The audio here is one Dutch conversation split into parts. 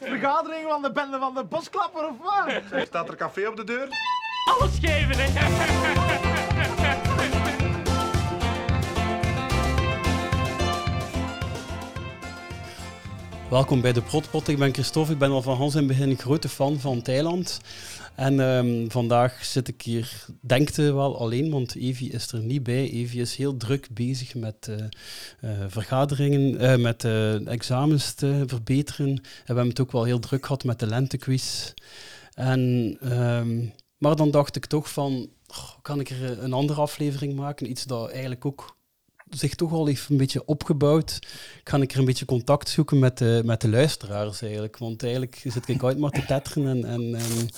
is het vergadering van de bende van de bosklapper of wat? Staat er café op de deur? Alles geven, hè? Welkom bij de Protpot. Ik ben Christophe. Ik ben al van Hans in het begin een grote fan van Thailand. En ehm, vandaag zit ik hier, denkte wel alleen, want Evi is er niet bij. Evi is heel druk bezig met eh, eh, vergaderingen, eh, met examens te verbeteren. En we hebben het ook wel heel druk gehad met de lentequiz. En, ehm, maar dan dacht ik toch van, kan ik er een andere aflevering maken? Iets dat eigenlijk ook zich toch al heeft een beetje opgebouwd, ga ik er een beetje contact zoeken met de, met de luisteraars eigenlijk. Want eigenlijk zit ik uit maar te tetteren en, en,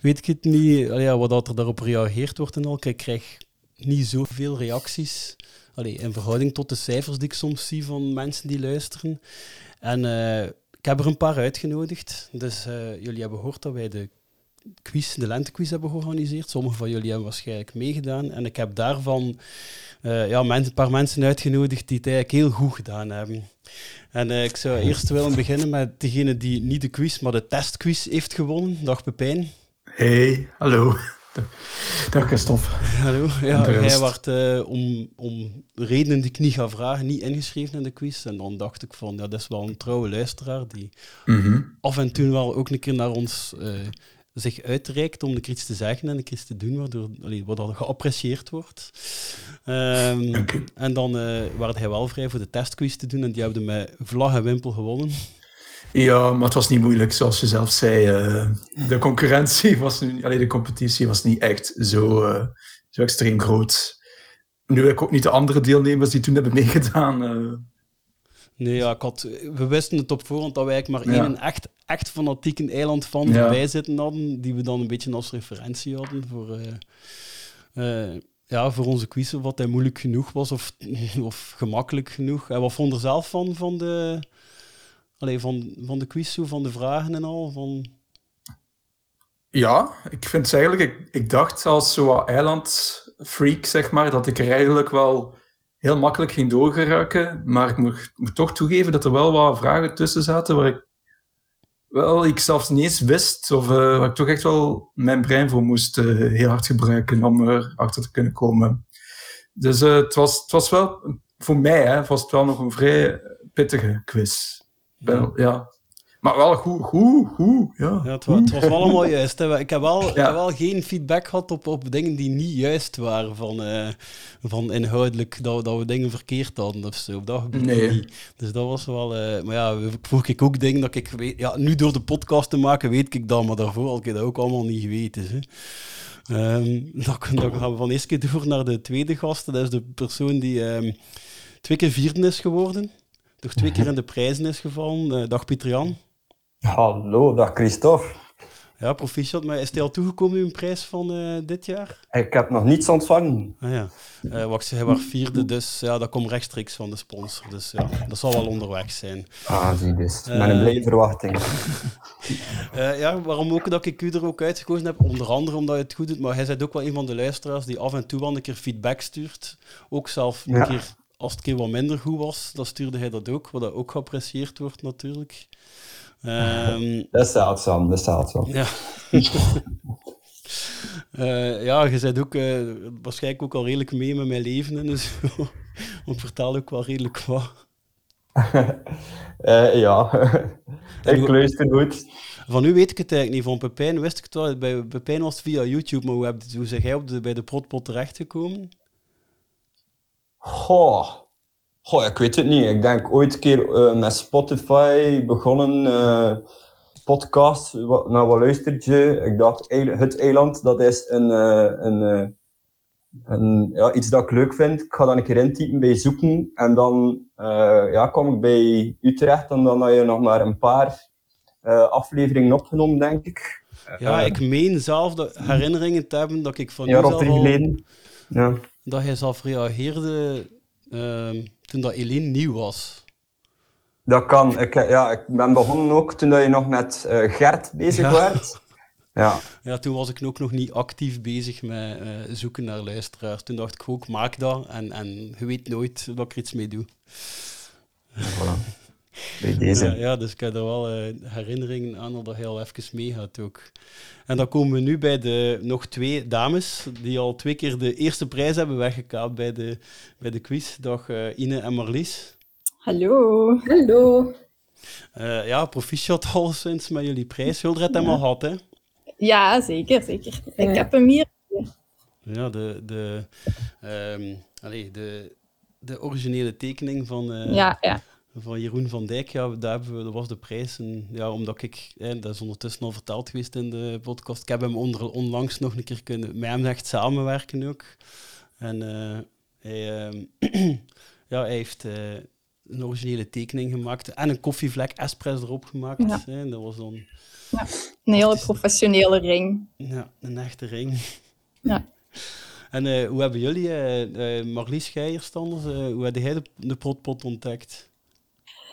weet ik het niet wat er daarop gereageerd wordt en al. Ik krijg niet zoveel reacties allee, in verhouding tot de cijfers die ik soms zie van mensen die luisteren. En uh, ik heb er een paar uitgenodigd. Dus uh, jullie hebben gehoord dat wij de quiz, de lentequiz hebben georganiseerd. Sommigen van jullie hebben waarschijnlijk meegedaan. En ik heb daarvan uh, ja, een paar mensen uitgenodigd die het eigenlijk heel goed gedaan hebben. En uh, ik zou eerst willen beginnen met degene die niet de quiz, maar de testquiz heeft gewonnen. Dag Pepijn. Hey, hallo. Dag Christophe. Hallo. Ja, hij werd uh, om, om redenen die ik niet ga vragen, niet ingeschreven in de quiz. En dan dacht ik van, ja, dat is wel een trouwe luisteraar die mm -hmm. af en toe wel ook een keer naar ons uh, zich uitreikt om de iets te zeggen en de iets te doen, waardoor allee, wat geapprecieerd wordt. Um, en dan uh, werd hij wel vrij voor de testquiz te doen en die hebben met vlag en wimpel gewonnen. Ja, maar het was niet moeilijk, zoals je zelf zei. Uh, de concurrentie was nu, allee, de competitie was niet echt zo, uh, zo extreem groot. Nu heb ik ook niet de andere deelnemers die toen hebben meegedaan. Nee, ja, ik had, we wisten het op voorhand dat wij maar één echt, echt fanatieke eiland van ja. erbij zitten hadden, die we dan een beetje als referentie hadden voor, uh, uh, ja, voor onze quiz, of wat hij moeilijk genoeg was of, of gemakkelijk genoeg. En wat vond er zelf van, van de, allee, van, van de quiz, van de vragen en al? Van... Ja, ik vind eigenlijk, ik, ik dacht als zo eilandfreak, zeg maar, dat ik er eigenlijk wel heel makkelijk ging doorgeraken. Maar ik moet, moet, toch toegeven dat er wel wat vragen tussen zaten waar ik wel ik zelfs niet eens wist. Of uh, waar ik toch echt wel mijn brein voor moest uh, heel hard gebruiken om erachter te kunnen komen. Dus uh, het, was, het was wel, voor mij hè, was het wel nog een vrij pittige quiz. Ja. ja. Maar wel goed, goed, goed. Ja. ja het, was, het, was, wel allemaal juist. Hè. Ik, heb wel, ja. ik heb wel geen feedback gehad op, op dingen die niet juist waren. Van, uh, van inhoudelijk dat, dat we dingen verkeerd hadden of zo. Dat gebeurde nee. niet. Dus dat was wel. Uh, maar ja, vroeg ik ook dingen dat ik weet. Ja, nu door de podcast te maken weet ik dat, maar daarvoor had ik dat ook allemaal niet geweten. Hè. Um, dan, dan gaan we van eerst keer door naar de tweede gast. Dat is de persoon die um, twee keer vierde is geworden. Toch twee keer in de prijzen is gevallen. Uh, dag Pieter Jan. Hallo, dag Christophe. Ja, proficiat. Maar is hij al toegekomen, uw prijs van uh, dit jaar? Ik heb nog niets ontvangen. Ah, ja. Uh, wacht, hij was vierde, dus ja, dat komt rechtstreeks van de sponsor. Dus ja, dat zal wel onderweg zijn. Ah, zie dus. Met een blije verwachting. uh, ja, waarom ook dat ik u er ook uitgekozen heb? Onder andere omdat je het goed doet, maar hij is ook wel een van de luisteraars die af en toe wel een keer feedback stuurt. Ook zelf een ja. keer, als het keer wat minder goed was, dan stuurde hij dat ook, wat dat ook geapprecieerd wordt natuurlijk. Um, dat is zeldzaam, dat is zeldzaam. Ja. uh, ja, je bent ook uh, waarschijnlijk ook al redelijk mee met mijn leven en zo. ik vertel ook wel redelijk wat. uh, ja, ik luister goed. Van u weet ik het eigenlijk niet. Van Pepijn wist ik het wel. Bij Pepijn was het via YouTube, maar hoe, heb, hoe zeg jij op de, bij de Protpot terechtgekomen? Goh, Goh, ik weet het niet. Ik denk ooit een keer uh, met Spotify begonnen, uh, podcast, wat, naar wat luistert je? Ik dacht, Het Eiland, dat is een, uh, een, een, ja, iets dat ik leuk vind. Ik ga dan een keer intypen bij zoeken en dan ja, kom ik bij Utrecht en dan had je nog maar een paar afleveringen opgenomen, denk ik. Ja, ik meen zelf de herinneringen te hebben dat ik van ja, u zelf al, geleden. Ja. dat hij zelf reageerde uh, toen dat Eline nieuw was. Dat kan. Ik, ja, ik ben begonnen ook toen dat je nog met uh, Gert bezig ja. werd. Ja. ja, toen was ik ook nog niet actief bezig met uh, zoeken naar luisteraars. Toen dacht ik ook, maak dat en, en je weet nooit dat ik er iets mee doe. Voilà. Bij deze. Ja, ja, dus ik heb er wel eh, herinneringen aan dat hij al even meegaat ook. En dan komen we nu bij de nog twee dames die al twee keer de eerste prijs hebben weggekaapt bij de, bij de quiz. Dag eh, Ine en Marlies. Hallo. Hallo. Eh, ja, proficiat al sinds met jullie prijs. Hebben we al gehad, hè? Ja, zeker, zeker. Ja. Ik heb hem hier. Ja, de, de, ehm, allee, de, de originele tekening van, eh, Ja, ja. Van Jeroen van Dijk, ja, daar hebben we, dat was de prijs. En, ja, omdat ik, hè, dat is ondertussen al verteld geweest in de podcast, ik heb hem onder, onlangs nog een keer kunnen, met hem echt samenwerken ook. En eh, hij, ehm, ja, hij heeft eh, een originele tekening gemaakt en een koffievlek Espresso erop gemaakt. Ja. Hè, dat was dan Een hele professionele ring. ja, een echte ring. Ja. En eh, hoe hebben jullie, eh eh Marlies eh hoe heb jij de, de protpot ontdekt?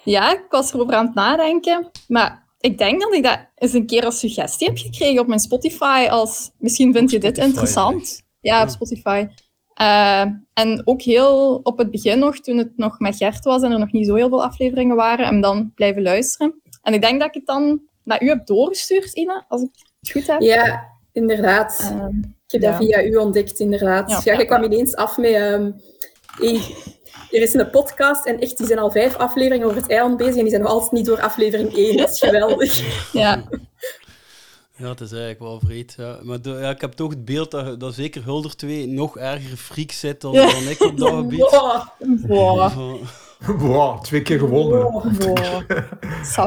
Ja, ik was erover aan het nadenken. Maar ik denk dat ik dat eens een keer als suggestie heb gekregen op mijn Spotify. Als misschien vind je dit Spotify, interessant. Ja, op. Spotify. Eh, en ook heel op het begin nog, toen het nog met Gert was en er nog niet zo heel veel afleveringen waren, en dan blijven luisteren. En ik denk dat ik het dan naar u heb doorgestuurd, Ine, als ik het goed heb. Ja, inderdaad. Ehm, Ik heb dat via u ontdekt, inderdaad. Ja. Ja, je kwam ineens af met... ehm, hey, er is een podcast en echt, die zijn al vijf afleveringen over het eiland bezig en die zijn nog altijd niet door aflevering 1. Dat is geweldig. ja, Ja, het is eigenlijk wel vreed. Ja. Maar de- ja, ik heb toch het beeld dat, dat zeker Hulder 2 nog erger freak zit dan, Ja. dan ik op dat gebied. Wow. wow, twee keer gewonnen. Wow.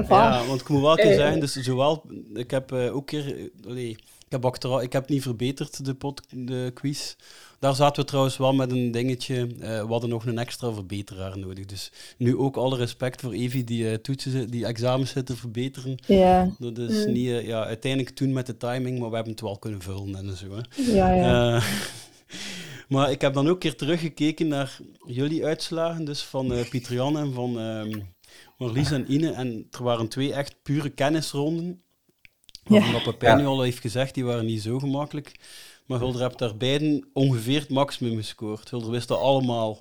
Ja, want ik moet wel keer Eh. zeggen, dus zowel, ik heb eh, ook keer, allee, ik heb achteraf, ik heb niet verbeterd de, pod, de quiz. Daar zaten we trouwens wel met een dingetje, eh, we hadden nog een extra verbeteraar nodig. Dus nu ook alle respect voor Evie die eh, toetsen, die examens zit te verbeteren. Ja, Dat is Mm. niet, eh, ja, uiteindelijk toen met de timing, maar we hebben het wel kunnen vullen en zo. Hè. ja, ja. Eh, maar ik heb dan ook een keer teruggekeken naar jullie uitslagen, dus van eh Pieter Jan en van ehm Marlies en Ine. En er waren twee echt pure kennisronden. Waarvan dat Pepijn nu al heeft gezegd, die waren niet zo gemakkelijk. Maar Hulder hebt daar beiden ongeveer het maximum gescoord. Hulder wist dat allemaal.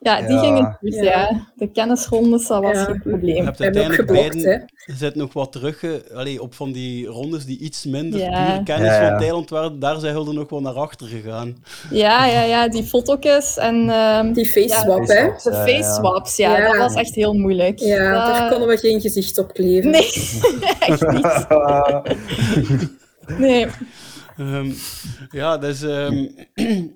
Ja, die Ja. gingen goed, ja. Ja. De kennisrondes, dat was Ja. geen Je probleem. hebt hebben ook uiteindelijk geblokt, beiden... hè. Je zit nog wat terug allee, op van die rondes die iets minder Ja. pure kennis Ja, ja. van Thailand waren. Daar zijn Hulder nog wel naar achter gegaan. Ja, ja, ja, die foto's en ehm, Die face Ja. swap, hè. de face swaps, ja, Ja. dat was echt heel moeilijk. Ja, Dat- daar konden we geen gezicht op kleven. Nee, echt niet. Nee. Ehm, ja, dus, ehm,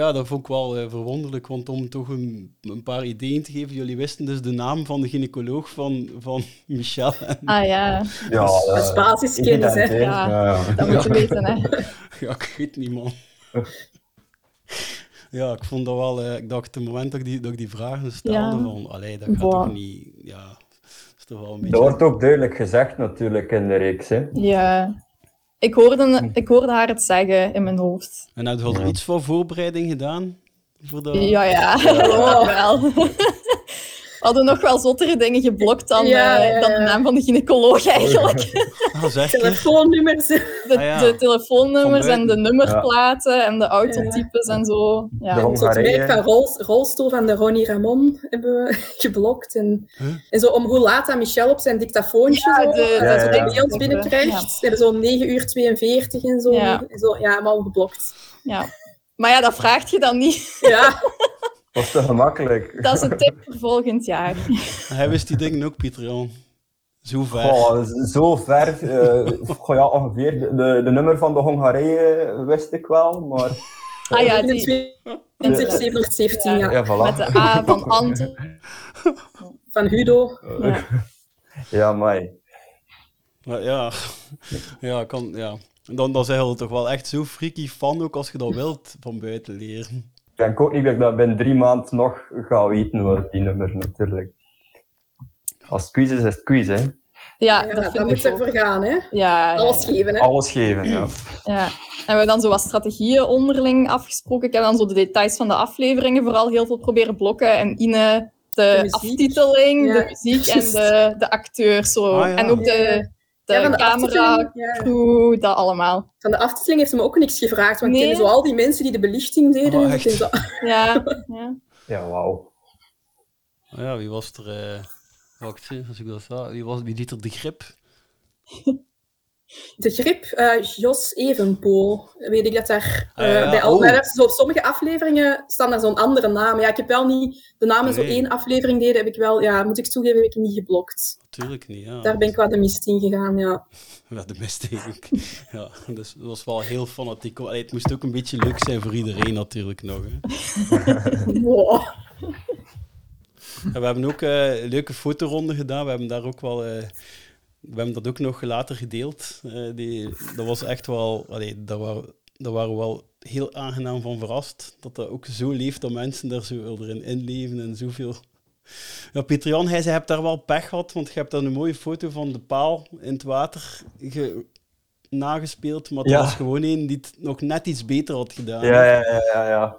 ja, dat vond ik wel eh, verwonderlijk, want om toch een, een paar ideeën te geven, jullie wisten dus de naam van de gynaecoloog van, van Michel. En, Ah ja, Ja, Dat is eh, basiskennis, hè. evident, Ja. Ja. dat moet je weten, hè. ja, ik weet niet, man. Ja, ik vond dat wel, eh, ik dacht, het moment dat ik die, dat ik die vragen stelde, Ja. van, allee, dat gaat Boah. toch niet, ja, dat is toch wel een beetje... Dat wordt ook duidelijk gezegd natuurlijk in de reeks. Hè. Ja. Ik hoorde, ik hoorde haar het zeggen in mijn hoofd. En had je er Ja. iets voor voorbereiding gedaan? Voor de... Ja, ja, oh, wel. We hadden nog wel zottere dingen geblokt dan, Ja, eh, ja, dan de ja. naam van de gynaecoloog eigenlijk. Telefoonnummers. De, Ah, ja. de telefoonnummers en de nummerplaten en de autotypes en zo. De Ja. Hongarije. werk van rol, rolstoel van de Ronnie Ramon hebben we geblokt. En, Huh? en zo om hoe laat dat Michel op zijn dictafoontje Ja, zo, de- eh, Ja, zo ja. de mails binnenkrijgt. Ze hebben zo 9 uur 42 en zo. Ja. En zo ja, allemaal geblokt. Ja. Maar ja, dat vraagt je dan niet. Ja, Dat is te gemakkelijk. Dat is een tip voor volgend jaar. Hij wist die dingen ook, Pieter Jan. Zo ver. Goh, zo ver. eh, goh, ja, ongeveer. De, de, de nummer van de Hongarije wist ik wel, maar... Ah ja, die, 22, 717, ja. Ja, voilà. met de A van Ante. Van Hudo. Ja. Ja, maar... Maar ja, ja, kan, ja. Dan, dan zijn we toch wel echt zo freaky fan, ook als je dat wilt, van buiten leren. Ik denk ook niet dat ik dat binnen drie maanden nog ga weten, wat die nummer natuurlijk. Als het quiz is, is het quiz, hè. Ja, Ja, dat moet ik ook. ervoor gaan, hè. Ja, ja, Alles geven, hè. Alles geven, ja. ja. En we hebben dan zo wat strategieën onderling afgesproken. Ik heb dan zo de details van de afleveringen vooral heel veel proberen blokken. En Ine de, aftiteling, Ja. de muziek en de, de acteurs. Zo. Ah, ja. En ook de, de, Ja, de camera, ja. dat allemaal. Van de aftiteling heeft ze me ook niks gevraagd, want Nee. ik zo al die mensen die de belichting deden. Oh, Ja, ja. Ja, wauw. Ja, wie was er? eh, Wacht, als ik dat sta. Wie, was, wie deed er de grip? De grip, eh, Jos Evenpool. Weet ik dat daar eh, Ah, ja, bij al oh. zo, sommige afleveringen staan daar zo'n andere naam. Ja, ik heb wel niet de namen zo één aflevering deden, heb ik wel, ja, moet ik toegeven, heb ik niet geblokt. Natuurlijk niet, ja. Daar ben ik wat de mist in gegaan, ja. Ja, de mist eigenlijk. ja, dus dat was wel heel fanatiek. Allee, het moest ook een beetje leuk zijn voor iedereen natuurlijk nog. Hè. Wow. En we hebben ook eh, een leuke fotoronde gedaan. We hebben daar ook wel... we hebben dat ook nog later gedeeld. Eh, die, dat was echt wel... Allee, daar, waren, daar waren we wel heel aangenaam van verrast. Dat dat ook zo leeft, dat mensen daar zo erin inleven en zoveel... Ja, Pieter Jan, hij zei, je hebt daar wel pech gehad, want je hebt dan een mooie foto van de paal in het water ge- nagespeeld, maar het Ja. was gewoon een die het nog net iets beter had gedaan. Ja, ja, ja, ja. ja.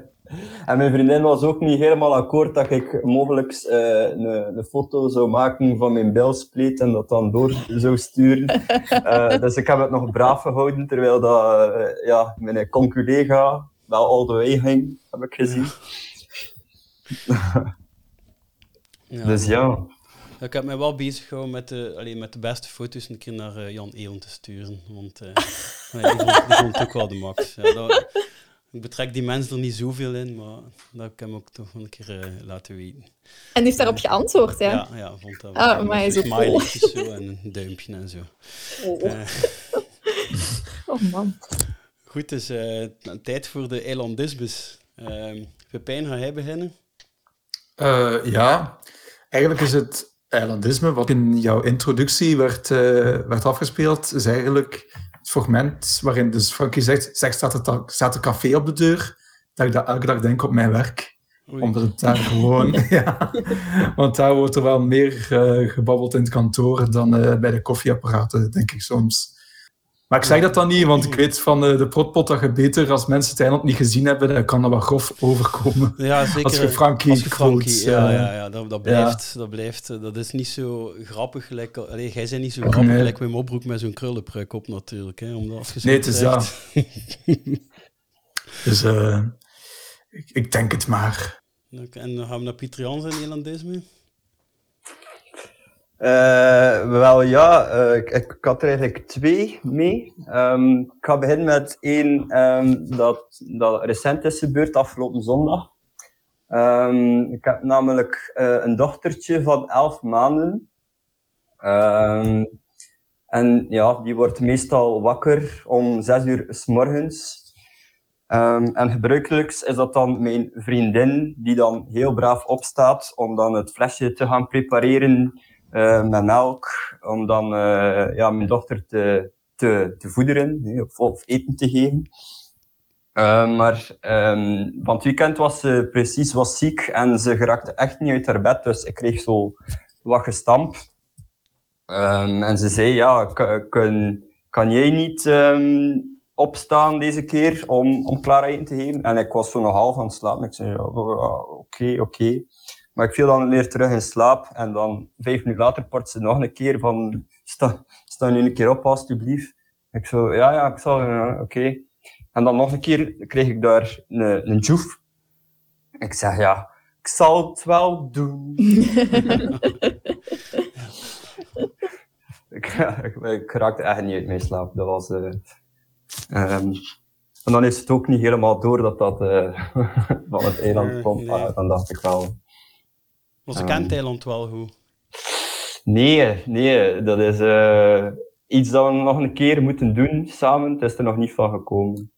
en mijn vriendin was ook niet helemaal akkoord dat ik mogelijk eh, een, een foto zou maken van mijn bilspleet en dat dan door zou sturen. Eh, dus ik heb het nog braaf gehouden, terwijl dat, eh, ja, mijn conculega wel all the way ging, heb ik gezien. Ja. Dus ja. Ik heb mij wel bezig gehouden met de, alleen met de beste foto's een keer naar Jan Eelen te sturen. Want eh, die, vond, die vond het ook wel de max. Ja, dat- ik betrek die mensen er niet zoveel in, maar dat heb ik hem ook toch wel een keer eh, laten weten. En die heeft daarop geantwoord, ja. Ja, ja, vond dat Ah, wel. maar hij is Met ook zo en een duimpje en zo. Oh, Eh, oh man. goed, dus eh, tijd voor de eilandisbus. Uh, Pepijn, ga jij beginnen? Eh, ja, eigenlijk is het eilandisme, wat in jouw introductie werd, werd afgespeeld, is eigenlijk het fragment waarin dus Frankie zegt, zeg, staat, het, staat een café op de deur, dat ik dat elke dag denk op mijn werk. Oei. Omdat het daar gewoon... ja, want daar wordt er wel meer eh, gebabbeld in het kantoor dan eh, bij de koffieapparaten, denk ik soms. Maar ik zeg dat dan niet, want ik weet van eh, de protpot dat je beter, als mensen het eiland niet gezien hebben, dan kan dat wat grof overkomen. Ja, zeker. Als je Frankie Als je Frankie, quotes, ja, ja, ja, dat, dat blijft, dat blijft, eh, dat is niet zo grappig gelijk, allee, jij bent niet zo grappig Nee. gelijk Wim Opbroek met zo'n krullenpruik op natuurlijk, hè, je zo Nee, het is zegt- Dus eh, ik, ik denk het maar. En dan gaan we naar Pieter Jans en Elandisme. Eh, wel ja, eh, ik, ik had er eigenlijk twee mee. Ehm, ik ga beginnen met één ehm, dat, recent is gebeurd, afgelopen zondag. Ehm, ik heb namelijk eh, een dochtertje van elf maanden. En ja, die wordt meestal wakker om zes uur s morgens. En gebruikelijk is dat dan mijn vriendin, die dan heel braaf opstaat om dan het flesje te gaan prepareren met melk, om dan eh, ja, mijn dochter te, te, te voederen of, of eten te geven. Eh, maar ehm, van het weekend was ze precies was ziek en ze geraakte echt niet uit haar bed, dus ik kreeg zo wat gestamp. Ehm, en ze zei, ja, kan, kan jij niet ehm, opstaan deze keer om, om Clara eten te geven? En ik was zo nog half aan het slapen. Ik zei, ja, oké, oké. Maar ik viel dan weer terug in slaap. En dan vijf minuten later port ze nog een keer van, sta, sta nu een keer op, alstublieft. Ik zo, ja, ja, ik zal, ja, oké. En dan nog een keer kreeg ik daar een, een joef. Ik zeg, ja, ik zal het wel doen. ik, ik, ik raakte echt niet uit mijn slaap. Dat was... eh, ehm, en dan is het ook niet helemaal door dat dat eh, van het eiland komt. nee. dan dacht ik wel... Maar ze Ehm. kent Eiland wel goed. Nee, nee, dat is eh, iets dat we nog een keer moeten doen samen. Het is er nog niet van gekomen.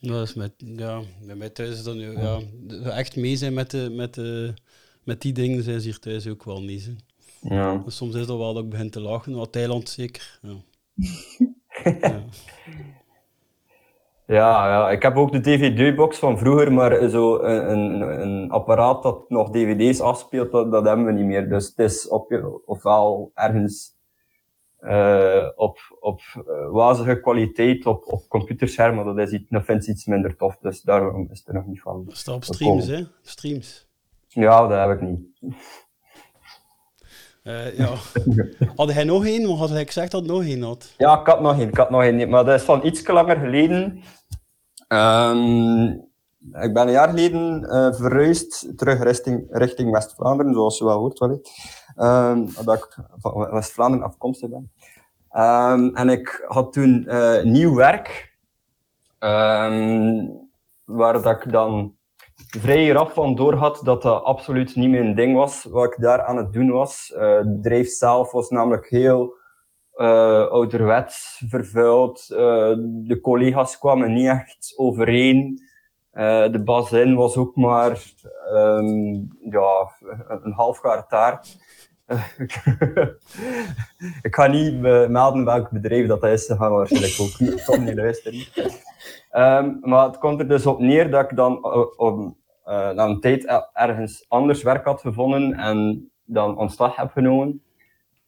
Dat is met, ja, bij mij thuis is dat nu, ja, echt mee zijn met, de, met, de, met die dingen zijn ze hier thuis ook wel niet. Hè. Ja. Dus soms is dat wel dat ik begin te lachen, wat Thailand zeker. Ja. ja. Ja, ja, ik heb ook de DVD-box van vroeger, maar zo een, een, een apparaat dat nog DVD's afspeelt, dat, dat hebben we niet meer. Dus het is op, ofwel ergens eh, op, op eh, wazige kwaliteit op, op computerschermen, dat, is iets, dat iets minder tof, dus daarom is het er nog niet van. Dat staat op streams, hè? Streams. Ja, dat heb ik niet. Eh, ja. Had hij nog één? Had hij gezegd dat hij nog één had? Ja, ik had nog één, ik had nog één, maar dat is van iets langer geleden. Ehm, ik ben een jaar geleden eh, verhuisd terug richting, West-Vlaanderen, zoals je wel hoort wellicht. Ehm dat ik van West-Vlaanderen afkomstig ben. Ehm, en ik had toen eh, nieuw werk, waar dat ik dan vrij rap van door had dat dat absoluut niet mijn ding was, wat ik daar aan het doen was. Eh, het zelf was namelijk heel eh ouderwets, vervuild. Eh, de collega's kwamen niet echt overeen. Eh, de bazin was ook maar ehm, ja, een halfgaar taart. Eh, ik ga niet melden welk bedrijf dat is, ze gaan waarschijnlijk ook niet, niet luisteren. Ehm, maar het komt er dus op neer dat ik dan eh, na een tijd er- ergens anders werk had gevonden en dan ontslag heb genomen.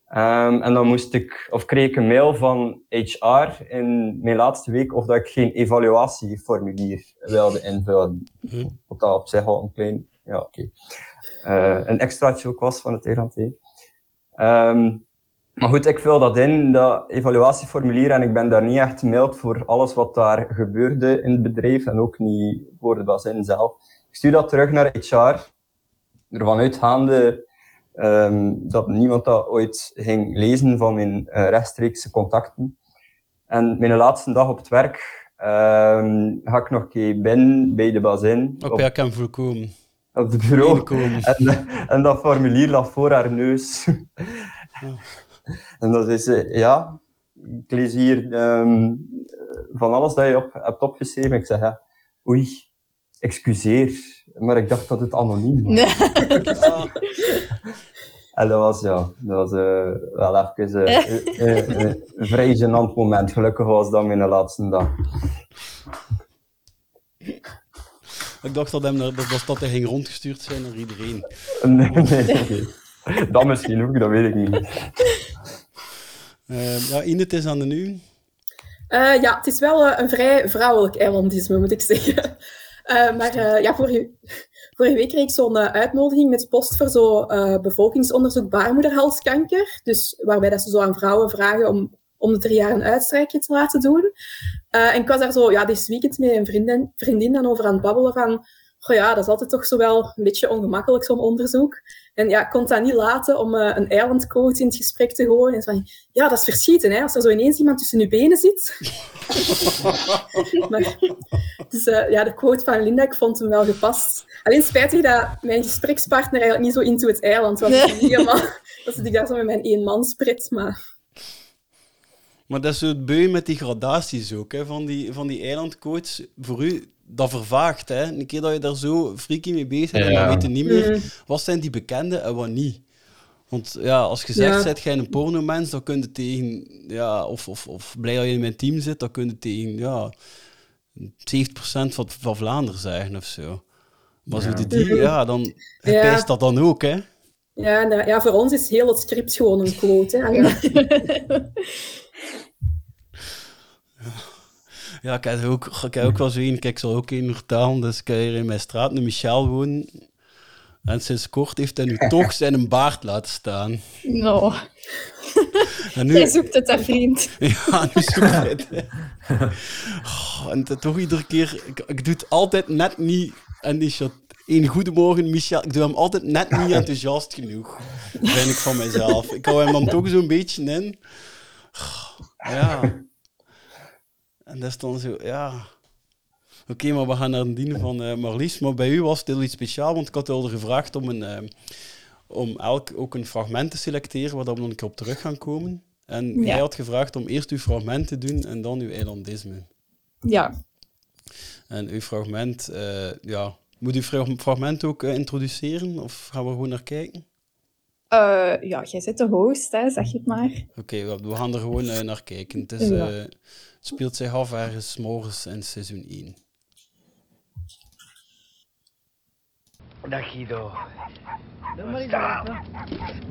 Ehm, en dan moest ik, of kreeg ik een mail van HR in mijn laatste week of dat ik geen evaluatieformulier wilde invullen. Wat dat op zich al een klein, ja oké. Eh, een extraatje ook was van het Eiland Ehm maar goed, ik vul dat in, dat evaluatieformulier, en ik ben daar niet echt mild voor alles wat daar gebeurde in het bedrijf en ook niet voor de bazin zelf. Ik stuur dat terug naar HR, ervan uitgaande ehm, dat niemand dat ooit ging lezen van mijn eh, rechtstreekse contacten. En mijn laatste dag op het werk ehm, ga ik nog een keer binnen bij de bazin op, hem voorkomen. op het bureau. En, en dat formulier lag voor haar neus. en dan zei ze, ja, ik lees hier ehm, van alles dat je op, hebt opgeschreven. Ik zeg, ja, oei, excuseer, maar ik dacht dat het anoniem was. Nee. En dat was, ja, dat was eh, wel even eh, eh, eh, een vrij gênant moment. Gelukkig was dat mijn laatste dag. Ik dacht dat, hem, naar- dat, dat hij ging rondgestuurd zijn naar iedereen. Nee, nee, nee. Dat misschien ook, dat weet ik niet. Eh, ja, Ine, het is aan de nu. Eh, ja, het is wel een vrij vrouwelijk eilandisme, moet ik zeggen. Eh, maar eh, ja, vorige, vorige week kreeg ik zo'n eh, uitnodiging met post voor eh, bevolkingsonderzoek baarmoederhalskanker. Dus waarbij dat ze zo aan vrouwen vragen om om de drie jaar een uitstrijkje te laten doen. En ik was daar zo, ja, dit weekend met een vriendin, vriendin dan over aan het babbelen van goh ja, dat is altijd toch zo wel een beetje ongemakkelijk, zo'n onderzoek. En ja, ik kon dat niet laten om eh, een eilandcoach in het gesprek te gooien. En zo van, ja, dat is verschieten, hè, als er zo ineens iemand tussen je benen zit. maar, dus uh, ja, de quote van Linda, ik vond hem wel gepast. Alleen spijtig dat mijn gesprekspartner eigenlijk niet zo into het eiland was. Nee. Helemaal, dat zit ik daar zo met mijn eenmanspret, maar... Maar dat is zo het beu met die gradaties ook, hè, van, die, van die eilandcoach. Voor u, dat vervaagt. Hè. Een keer dat je daar zo freaky mee bezig bent, ja. dan weet je niet meer mm. wat zijn die bekende en wat niet. Want ja, als je zegt, ja. zet jij een pornomens, dan kun je tegen, ja, of, of, of blij dat je in mijn team zit, dan kun je tegen ja, 70% van, van Vlaanderen zeggen of zo. Maar ja. zo die, ja, dan ja. pijst dat dan ook, hè. Ja, nou, ja, voor ons is heel het script gewoon een quote. Hè. Ja. Ik heb ook, ik heb ook wel ik zal ook een vertellen, dus ik hier in mijn straat een Michel wonen. En sinds kort heeft hij nu toch zijn baard laten staan. No. En nu, Jij zoekt het, hè, vriend. Ja, nu zoekt hij het. Oh, en toch iedere keer, ik, ik, doe het altijd net niet. En die shot, een goedemorgen, Michel. Ik doe hem altijd net niet enthousiast genoeg. Vind ik van mezelf. Ik hou hem dan toch zo'n beetje in. Ja. En dat is dan zo, ja. Oké, okay, maar we gaan naar een dienen van uh, Marlies. Maar bij u was het heel iets speciaals, want ik had al gevraagd om, een, uh, om elk ook een fragment te selecteren, waar we dan een keer op terug gaan komen. En ja. jij had gevraagd om eerst uw fragment te doen en dan uw eilandisme. Ja. En uw fragment, uh, ja. Moet uw fragment ook introduceren of gaan we gewoon naar kijken? Uh, ja, jij zit de host, hè, zeg het maar. Oké, okay, we, gaan er gewoon uh, naar kijken. Het, is, uh, speelt zich af ergens morgens in seizoen 1. Dag Guido.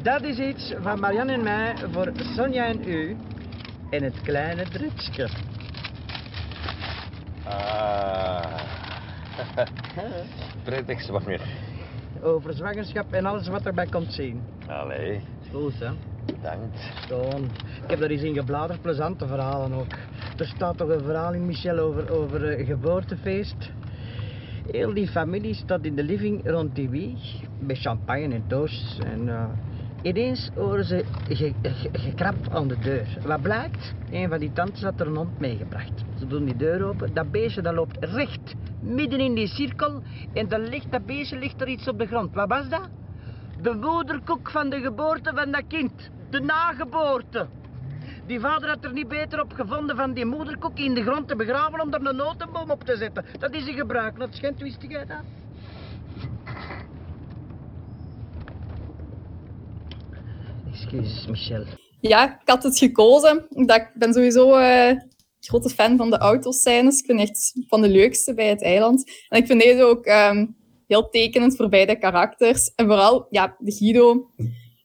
Dat is iets van Marianne en mij voor Sonja en u in het kleine drupsje. Ah. Prettig zwanger. Over zwangerschap en alles wat erbij komt zien. Allee. Goed, hè? Bedankt. Ik heb daar eens in gebladerd, plezante verhalen ook. Er staat toch een verhaal in Michel over, over uh, geboortefeest. Heel die familie staat in de living rond die wieg, met champagne en toast. En eh, ineens horen ze ge- ge- gekrap aan de deur. Wat blijkt? Een van die tantes had er een hond meegebracht. Ze doen die deur open, dat beestje dat loopt recht midden in die cirkel en dan ligt dat beestje ligt er iets op de grond. Wat was dat? De moederkoek van de geboorte van dat kind. De nageboorte. Die vader had er niet beter op gevonden van die moederkoek in de grond te begraven om er een notenboom op te zetten. Dat is een gebruik. Dat schijnt, wist jij dat? Excuses, Michel. Ja, ik had het gekozen. Ik ben sowieso eh grote fan van de autoscènes. Ik vind echt van de leukste bij het eiland. En ik vind deze ook ehm, heel tekenend voor beide karakters. En vooral, ja, de Guido.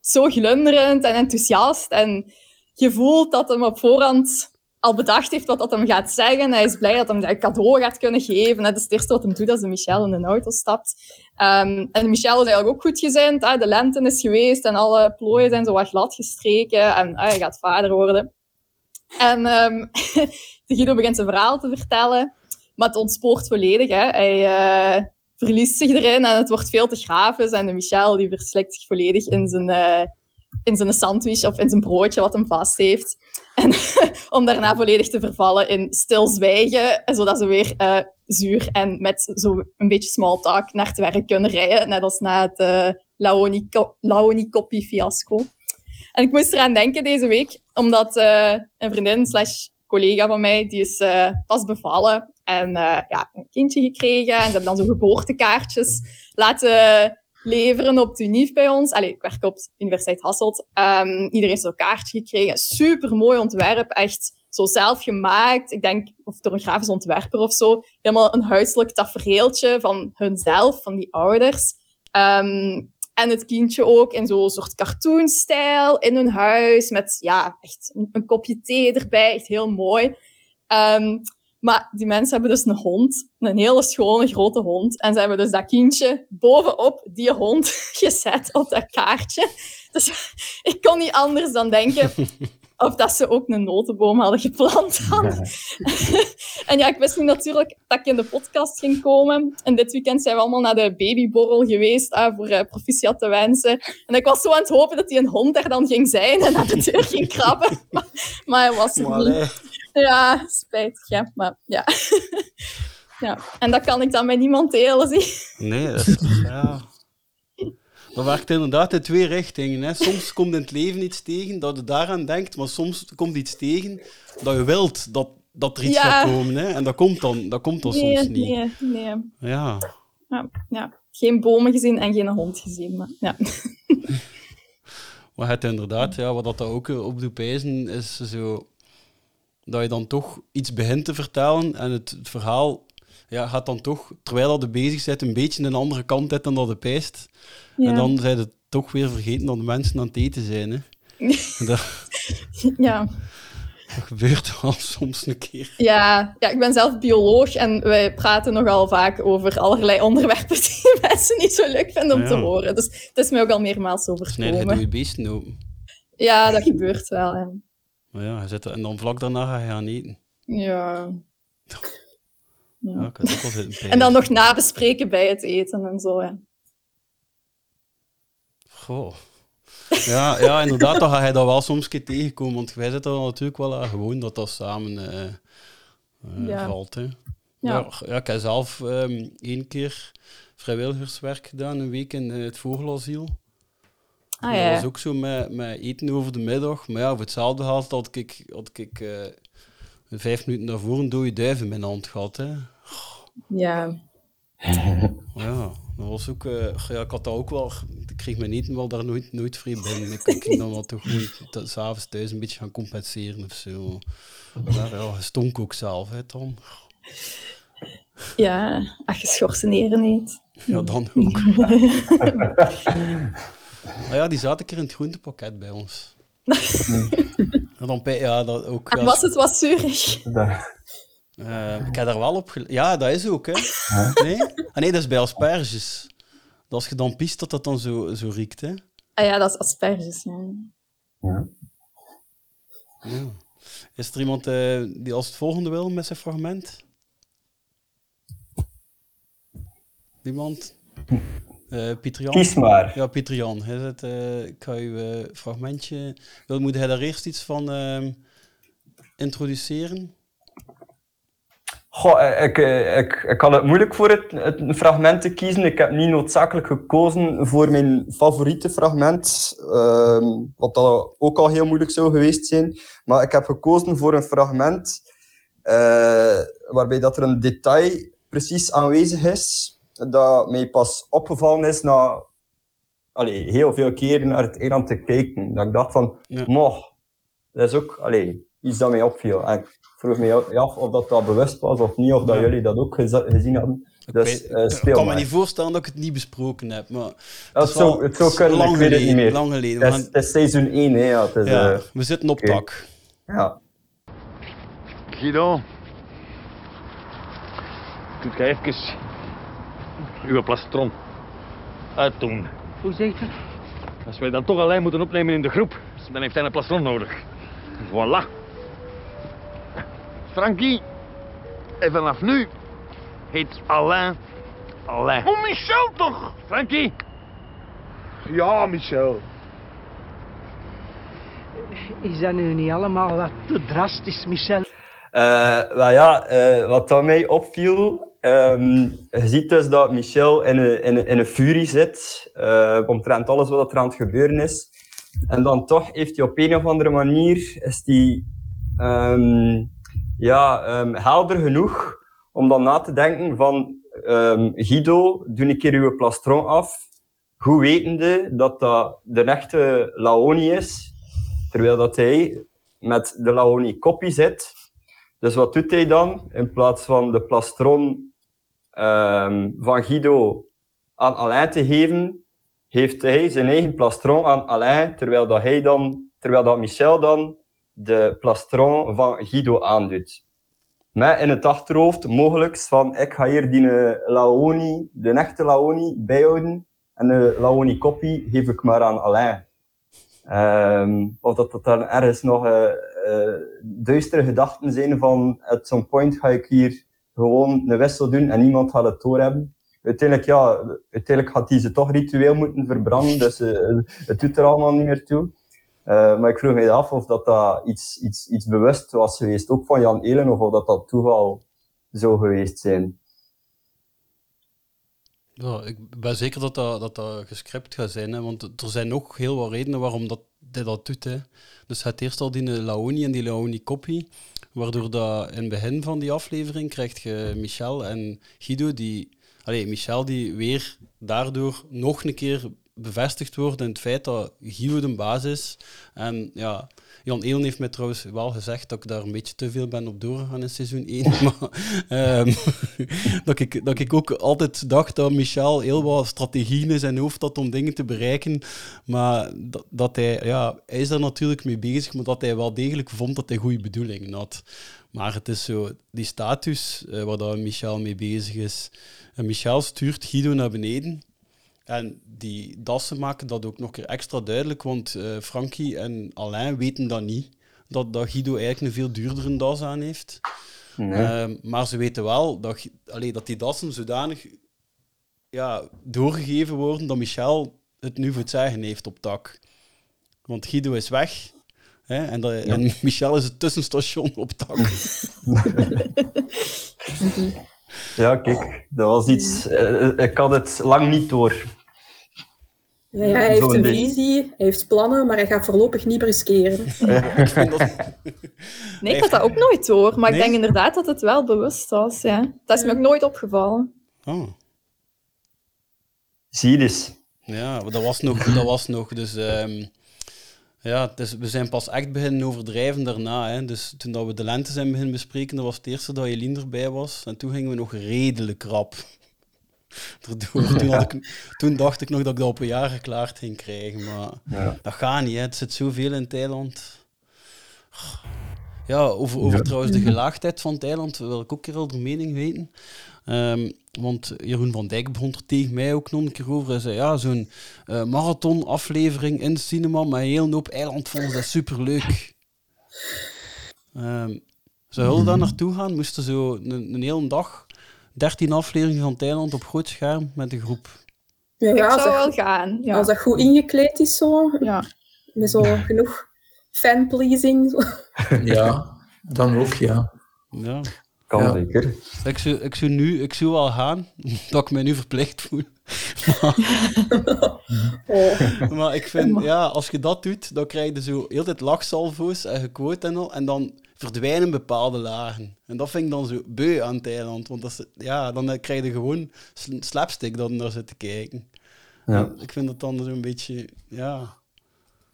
Zo glunderend en enthousiast. En je voelt dat hem op voorhand al bedacht heeft wat dat hem gaat zeggen. Hij is blij dat hem dat een cadeau gaat kunnen geven. Dat is het eerste wat hij doet als de Michel in een auto stapt. Ehm, en Michel is eigenlijk ook goed gezind. hè. De lente is geweest en alle plooien zijn zo wat glad gestreken. En ah, hij gaat vader worden. En ehm, de Guido begint zijn verhaal te vertellen. Maar het ontspoort volledig. Hè. Hij eh, verliest zich erin en het wordt veel te grafisch. En de Michel die verslikt zich volledig in zijn, eh, in zijn sandwich of in zijn broodje wat hem vast heeft. En om daarna volledig te vervallen in stilzwijgen, zodat ze weer eh, zuur en met zo een beetje small talk naar het werk kunnen rijden. Net als na het uh, Laoni-koppie-fiasco. En ik moest eraan denken deze week, omdat een vriendin slash collega van mij, die is uh, pas bevallen en uh, ja, een kindje gekregen. En ze hebben dan zo geboortekaartjes laten leveren op de UNIF bij ons. Allee, ik werk op Universiteit Hasselt. Um, iedereen heeft zo'n kaartje gekregen. Super mooi ontwerp, echt zo zelf gemaakt. Ik denk, of door een grafisch ontwerper of zo. Helemaal een huiselijk tafereeltje van hunzelf, van die ouders. Um, en het kindje ook in zo'n soort cartoonstijl in hun huis. Met ja, echt een, een kopje thee erbij. Echt heel mooi. Um, maar die mensen hebben dus een hond. Een hele schone, grote hond. En ze hebben dus dat kindje bovenop die hond gezet op dat kaartje. Dus ik kon niet anders dan denken of dat ze ook een notenboom hadden geplant en ja, ik wist niet natuurlijk dat ik in de podcast ging komen. En dit weekend zijn we allemaal naar de babyborrel geweest ah, voor uh, proficiat te wensen. En ik was zo aan het hopen dat die een hond er dan ging zijn en aan de deur ging krabben. maar, maar hij was er niet. Ja, spijtig, ja. Maar ja. ja. En dat kan ik dan met niemand delen, zie. Nee, dat is... Ja. Dat werkt inderdaad in twee richtingen. Hè. Soms komt in het leven iets tegen dat je daaraan denkt, maar soms komt iets tegen dat je wilt dat, dat er iets Ja. gaat komen. Hè. En dat komt dan, dat komt dan Nee, soms niet. nee, nee. Ja. Ja, ja. Geen bomen gezien en geen hond gezien. Maar, ja. Maar het inderdaad, ja, wat dat ook op doet is zo dat je dan toch iets begint te vertellen en het, het verhaal ja, gaat dan toch, terwijl dat je bezig bent, een beetje een andere kant uit dan dat je pijst. Ja. En dan zijn het toch weer vergeten dat de mensen aan het eten zijn. Hè. Dat, ja. dat gebeurt wel soms een keer. Ja, ja, ik ben zelf bioloog en wij praten nogal vaak over allerlei onderwerpen die mensen niet zo leuk vinden om Ja. te horen. Dus het is mij ook al meermaals overkomen. je beesten open. Ja, dat gebeurt wel. hè. Maar ja, je zit er- en dan vlak daarna ga je gaan eten. Ja. Ja, zitten. En dan nog nabespreken bij het eten en zo. Ja. Goh. Ja, ja, inderdaad, dan ga je dat wel soms een keer tegenkomen, want wij zitten er natuurlijk wel aan gewoon dat dat samen eh, eh, Ja. valt. Hè. Ja. Ja. Ik heb zelf ehm één keer vrijwilligerswerk gedaan, een week in eh, het vogelasiel. Ah, dat ja. was ook zo met, met eten over de middag. Maar ja, voor hetzelfde geld had ik, had ik eh, vijf minuten daarvoor een dode duif in mijn hand gehad. Hè. Ja. Ja, dat was ook, eh, ja, ik had dat ook wel, ik kreeg mijn eten wel daar nooit, nooit vrij binnen. Ik, ik ging dan wel toch gewoon t- s'avonds thuis een beetje gaan compenseren of zo. Maar ja, je stonk ook zelf, hè, Tom. Ja, als je schorseneren eet. Ja, dan ook. Maar ja, die zat een keer in het groentepakket bij ons. En dan, ja, dat ook. En was het wat zuurig? eh, ik heb daar wel op gele- Ja, dat is ook, hè. Nee? Ah, nee, dat is bij asperges. Dat als je dan piest, dat dat dan zo, zo riekt, hè. Ah ja, dat is asperges. Ja. Ja. Is er iemand eh, die als het volgende wil met zijn fragment? Niemand? Eh Pieter Jan? Kies maar. Ja, Pieter Jan. Is het, eh, ik ga uw eh, fragmentje... Wil, moet hij daar eerst iets van ehm, introduceren? Goh, eh, ik, eh, ik, ik had het moeilijk voor het, het fragment te kiezen. Ik heb niet noodzakelijk gekozen voor mijn favoriete fragment, ehm, wat dat ook al heel moeilijk zou geweest zijn. Maar ik heb gekozen voor een fragment eh, waarbij dat er een detail precies aanwezig is, dat mij pas opgevallen is na allee, heel veel keren naar het eiland te kijken. Dat ik dacht van, Ja. moch, dat is ook allee, iets dat mij opviel. En ik vroeg me af of dat, dat bewust was of niet, of dat Ja. jullie dat ook gezien hadden. Ik, Dus weet- eh, ik kan me maar. niet voorstellen dat ik het niet besproken heb, maar... Is zou, wel- het zou kunnen, lang ik weet het niet geleden, meer. Lang geleden. Het is, gaan- het is seizoen 1, hè. Ja, het is, ja, eh, we zitten op tak. ja. Guido. Jij even uw plastron uitdoen? Hoe het? Als wij dan toch alleen moeten opnemen in de groep, dan heeft hij een plastron nodig. Voilà. Frankie, en vanaf nu heet Alain Alain. Oh, Michel toch? Frankie. Ja, Michel. Is dat nu niet allemaal wat te drastisch, Michel? Eh, wel ja, eh, wat mij opviel, ehm, je ziet dus dat Michel in een, in een, in een furie zit, eh omtrent alles wat er aan het gebeuren is. En dan toch heeft hij op een of andere manier, is die, ehm, ja, ehm, helder genoeg om dan na te denken van, Guido, doe een keer uw plastron af, goed wetende dat dat de echte Laoni is, terwijl dat hij met de Laoni kopie zit. Dus wat doet hij dan? In plaats van de plastron ehm, van Guido aan Alain te geven, heeft hij zijn eigen plastron aan Alain, terwijl dat, hij dan, terwijl dat Michel dan de plastron van Guido aandoet. Met in het achterhoofd mogelijk van ik ga hier die eh, Laoni, de echte Laoni, bijhouden en de Laoni kopie geef ik maar aan Alain. Ehm, of dat dat dan ergens nog eh, duistere gedachten zijn van at some point ga ik hier gewoon een wissel doen en niemand gaat het doorhebben. Uiteindelijk, ja, uiteindelijk gaat hij ze toch ritueel moeten verbranden, dus eh, het doet er allemaal niet meer toe. Eh, maar ik vroeg me af of dat, dat iets, iets, iets bewust was geweest, ook van Jan Elen, of of dat dat toeval zou geweest zijn. Ja, ik ben zeker dat dat, dat, dat gescript gaat zijn, hè, want er zijn nog heel wat redenen waarom dat, hij dat doet. Hè. Dus het eerst al die Laoni en die Laoni-kopie, waardoor dat in het begin van die aflevering krijg je Michel en Guido, die, allee, Michel die weer daardoor nog een keer bevestigd wordt in het feit dat Guido de baas is. En ja, Jan Eelen heeft mij trouwens wel gezegd dat ik daar een beetje te veel ben op doorgegaan in seizoen 1. Maar ehm, dat, ik, dat ik ook altijd dacht dat Michel heel wat strategieën in zijn hoofd had om dingen te bereiken. Maar dat, dat hij, ja, hij is daar natuurlijk mee bezig, maar dat hij wel degelijk vond dat hij goede bedoelingen had. Maar het is zo, die status eh, waar dat Michel mee bezig is. En Michel stuurt Guido naar beneden. En die dassen maken dat ook nog een keer extra duidelijk, want eh, Frankie en Alain weten dat niet. Dat, dat Guido eigenlijk een veel duurdere das aan heeft. Ehm, maar ze weten wel dat, allee, dat die dassen zodanig ja, doorgegeven worden dat Michel het nu voor het zeggen heeft op tak. Want Guido is weg. Hè, en, dat, en Michel is het tussenstation op tak. Ja, kijk, dat was iets, eh, ik had het lang niet door. Hij heeft een ding. visie, hij heeft plannen, maar hij gaat voorlopig niet riskeren. Ik vind dat, Nee, ik had dat ook nooit door. Maar Nee? ik denk inderdaad dat het wel bewust was. Ja. Dat is me ook nooit opgevallen. oh. Zie je dus. Ja, dat was nog. Dat was nog dus, ehm, ja, is, we zijn pas echt beginnen overdrijven daarna. Hè. Dus toen dat we de lente zijn beginnen bespreken, dat was het eerste dat Jelien erbij was. En toen gingen we nog redelijk rap. Toen, had ik, toen dacht ik nog dat ik dat op een jaar geklaard ging krijgen. Maar Ja. dat gaat niet. Hè. Het zit zoveel in Thailand. Ja, over, over trouwens de gelaagdheid van Thailand wil ik ook een keer al de mening weten. Ehm, want Jeroen van Dijk begon er tegen mij ook nog een keer over. Hij zei, ja, zo'n eh, marathon-aflevering in cinema met een hele hoop eilandvolk, dat is superleuk. Ehm zou jullie daar naartoe gaan? Moesten zo een, een hele dag 13 afleveringen van Thailand op groot scherm met een groep. Ja, ja dat zou wel gaan. Ja. als dat goed ingekleed is, zo, Ja. met zo genoeg fanpleasing. zo. Ja, dan ook, ja. Ja. Kan Ja. zeker. Ik zou, ik zou nu, ik zou wel gaan, dat ik mij nu verplicht voel. Oh. Maar ik vind, ja, als je dat doet, dan krijg je zo heel tijd lachsalvo's en gequote en al, en dan verdwijnen bepaalde lagen. En dat vind ik dan zo beu aan Thailand, want dat is, ja, dan krijg je gewoon sl- slapstick je naar zit te kijken. Ja. Ik vind dat dan zo'n beetje, ja...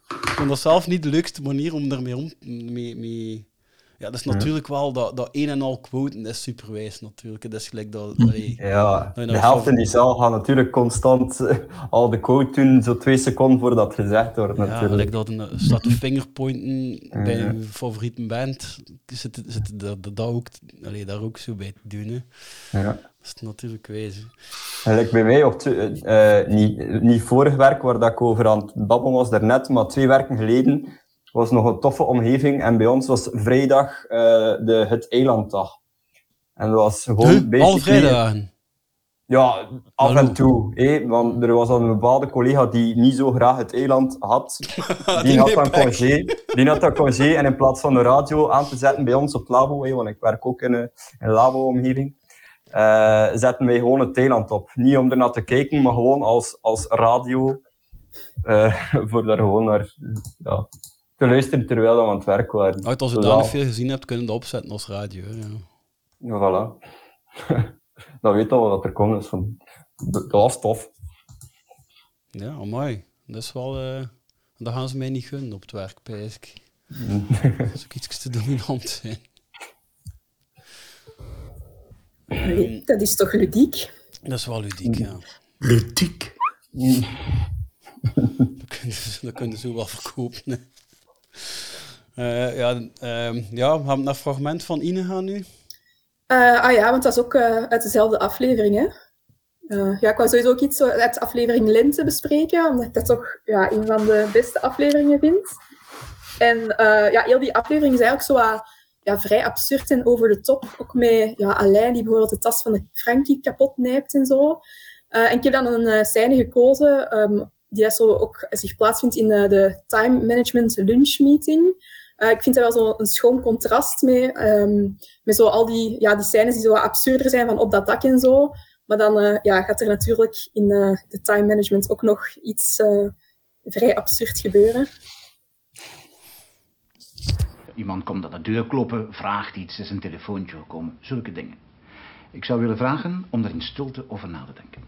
Ik vind dat zelf niet de leukste manier om daarmee om... Mee, mee... Ja, dat is natuurlijk wel dat, dat een en al quoten, dat is superwijs natuurlijk. Dat is gelijk dat... allee, Ja, de helft in die zaal gaat natuurlijk constant eh, al de quote doen, zo twee seconden voordat het gezegd wordt Ja, natuurlijk. gelijk dat een, staat te fingerpointen bij je favoriete band. Zit, zit dat, dat, ook, allee, daar ook zo bij te doen. Hè. Ja. Dat is natuurlijk wijs. hè. Gelijk bij mij, op eh, eh, niet, niet vorig werk waar dat ik over aan het babbelen was daarnet, maar twee werken geleden was nog een toffe omgeving. En bij ons was vrijdag eh, de, het eilanddag. En dat was gewoon Huh? Alle basically- vrijdagen. Ja, af Hallo. en toe. Hé, want er was al een bepaalde collega die niet zo graag het eiland had. Die, Die had dan congé. Die had dan congé en in plaats van de radio aan te zetten bij ons op het labo, hé, want ik werk ook in een, een labo-omgeving, eh, zetten wij gewoon het eiland op. Niet om ernaar te kijken, maar gewoon als, als radio. eh, voor daar gewoon naar ja, te luisteren terwijl we aan het werk waren. Uit als je Dus daar dat- veel gezien hebt, kunnen we dat opzetten als radio. hè, Ja. Ja, voilà. dan weet je al wat er komt. Dus van, dat was tof. Ja, mooi. Dat is wel... eh dat gaan ze mij niet gunnen op het werk, pijs ik. Dat is ook iets te dominant zijn. Nee, dat is toch ludiek? Dat is wel ludiek, ja. Ludiek. Dat kunnen ze, dat kunnen ze wel verkopen. hè. Eh, ja, ehm, ja, we gaan naar fragment van Ine gaan nu. Eh, ah ja, want dat is ook eh, uit dezelfde aflevering, hè? Ja, ik wou sowieso ook iets uit aflevering Lente bespreken, omdat ik dat toch ja, een van de beste afleveringen vind. En ja, heel die aflevering is eigenlijk zo ja, vrij absurd en over de top. Ook met ja, Alain, die bijvoorbeeld de tas van de Frankie kapot nijpt en zo. En ik heb dan een scène gekozen ehm, die dat zo ook zich plaatsvindt in eh, de time management lunch meeting. Eh, ik vind dat wel zo een schoon contrast mee, ehm, met zo al die, ja, die scènes die zo absurder zijn van op dat dak en zo. Maar dan eh, ja, gaat er natuurlijk in eh, de time management ook nog iets vrij absurd gebeuren. Iemand komt aan de deur kloppen, vraagt iets, is een telefoontje gekomen, zulke dingen. Ik zou willen vragen om er in stilte over na te denken.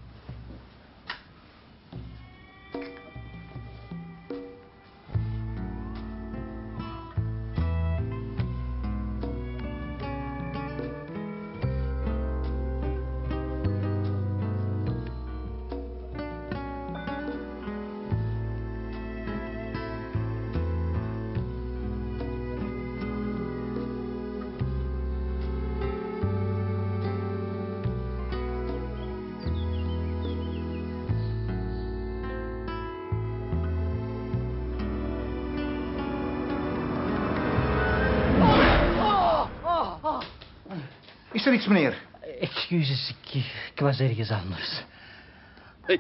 Er iets, meneer? Excuses, ik, ik was ergens anders.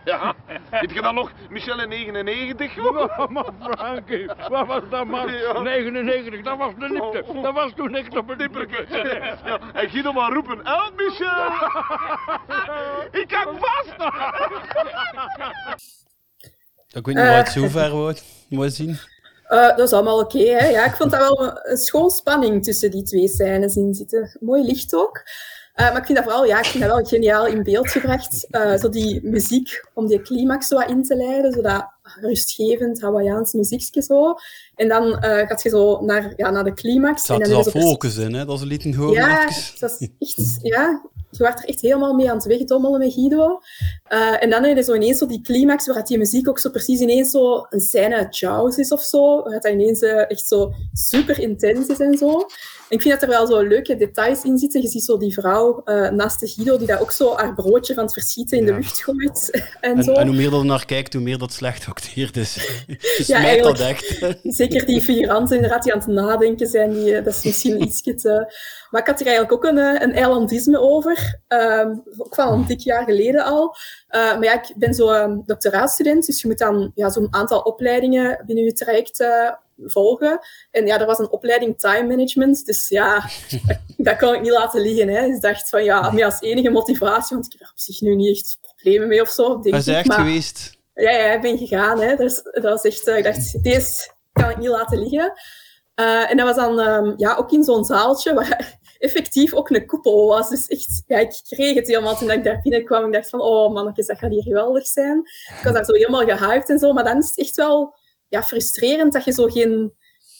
Ja, heb je dan nog Michel in 99? Maar Frankie, wat was dat man? Ja. 99, dat was de nipte. Dat was toen echt op het Dipperke. Ja, en Guido maar roepen, help Michel! Ik hang vast! Ik weet niet wat het zo ver wordt. Moet je zien. Eh, dat is allemaal oké. hè. ja, ik vond dat wel een, een schoon spanning tussen die twee scènes in zitten. Mooi licht ook. Eh, maar ik vind dat vooral ja, ik vind dat wel geniaal in beeld gebracht. Eh, zo die muziek om die climax zo wat in te leiden. Zo dat rustgevend Hawaiiaans muziekje zo. En dan eh gaat je zo naar, ja, naar de climax. Zat en dan al is ook focus in, hè, dat ze lieten horen. ja, even. dat is echt, ja, je wordt er echt helemaal mee aan het wegdommelen met Guido. Eh, en dan heb je zo ineens zo die climax, waar die muziek ook zo precies ineens zo een scène uit Jaws is of zo. Waar dat ineens eh, echt zo super intens is en zo. ik vind dat er wel zo leuke details in zitten. Je ziet zo die vrouw eh, naast de Guido die daar ook zo haar broodje van het verschieten in de Ja. lucht gooit. En, En, zo. en hoe meer dat er naar kijkt, hoe meer dat slecht acteerd is. Je Ja, smijt dat echt. Zeker die figuranten inderdaad die aan het nadenken zijn, die, eh, dat is misschien iets te... Maar ik had er eigenlijk ook een, eh, een eilandisme over, ehm, ook van een dik jaar geleden al. Eh, maar ja, ik ben zo um, doctoraatstudent, dus je moet dan ja, zo'n aantal opleidingen binnen je traject eh, volgen. En ja, er was een opleiding time management, dus ja, dat, dat kon ik niet laten liggen. Hè. Dus ik dacht van ja, maar als enige motivatie, want ik heb er op zich nu niet echt problemen mee of zo, denk ik. echt maar- geweest. ja, ja, ik ben gegaan. Hè. Dat, was echt, eh, ik dacht, deze kan ik niet laten liggen. Eh, en dat was dan ehm, ja, ook in zo'n zaaltje waar effectief ook een koepel was. Dus echt, ja, ik kreeg het helemaal toen ik daar binnenkwam. Ik dacht van, oh mannetjes, dat gaat hier geweldig zijn. Ik was daar zo helemaal gehyped en zo. Maar dan is het echt wel ja, frustrerend dat je zo geen,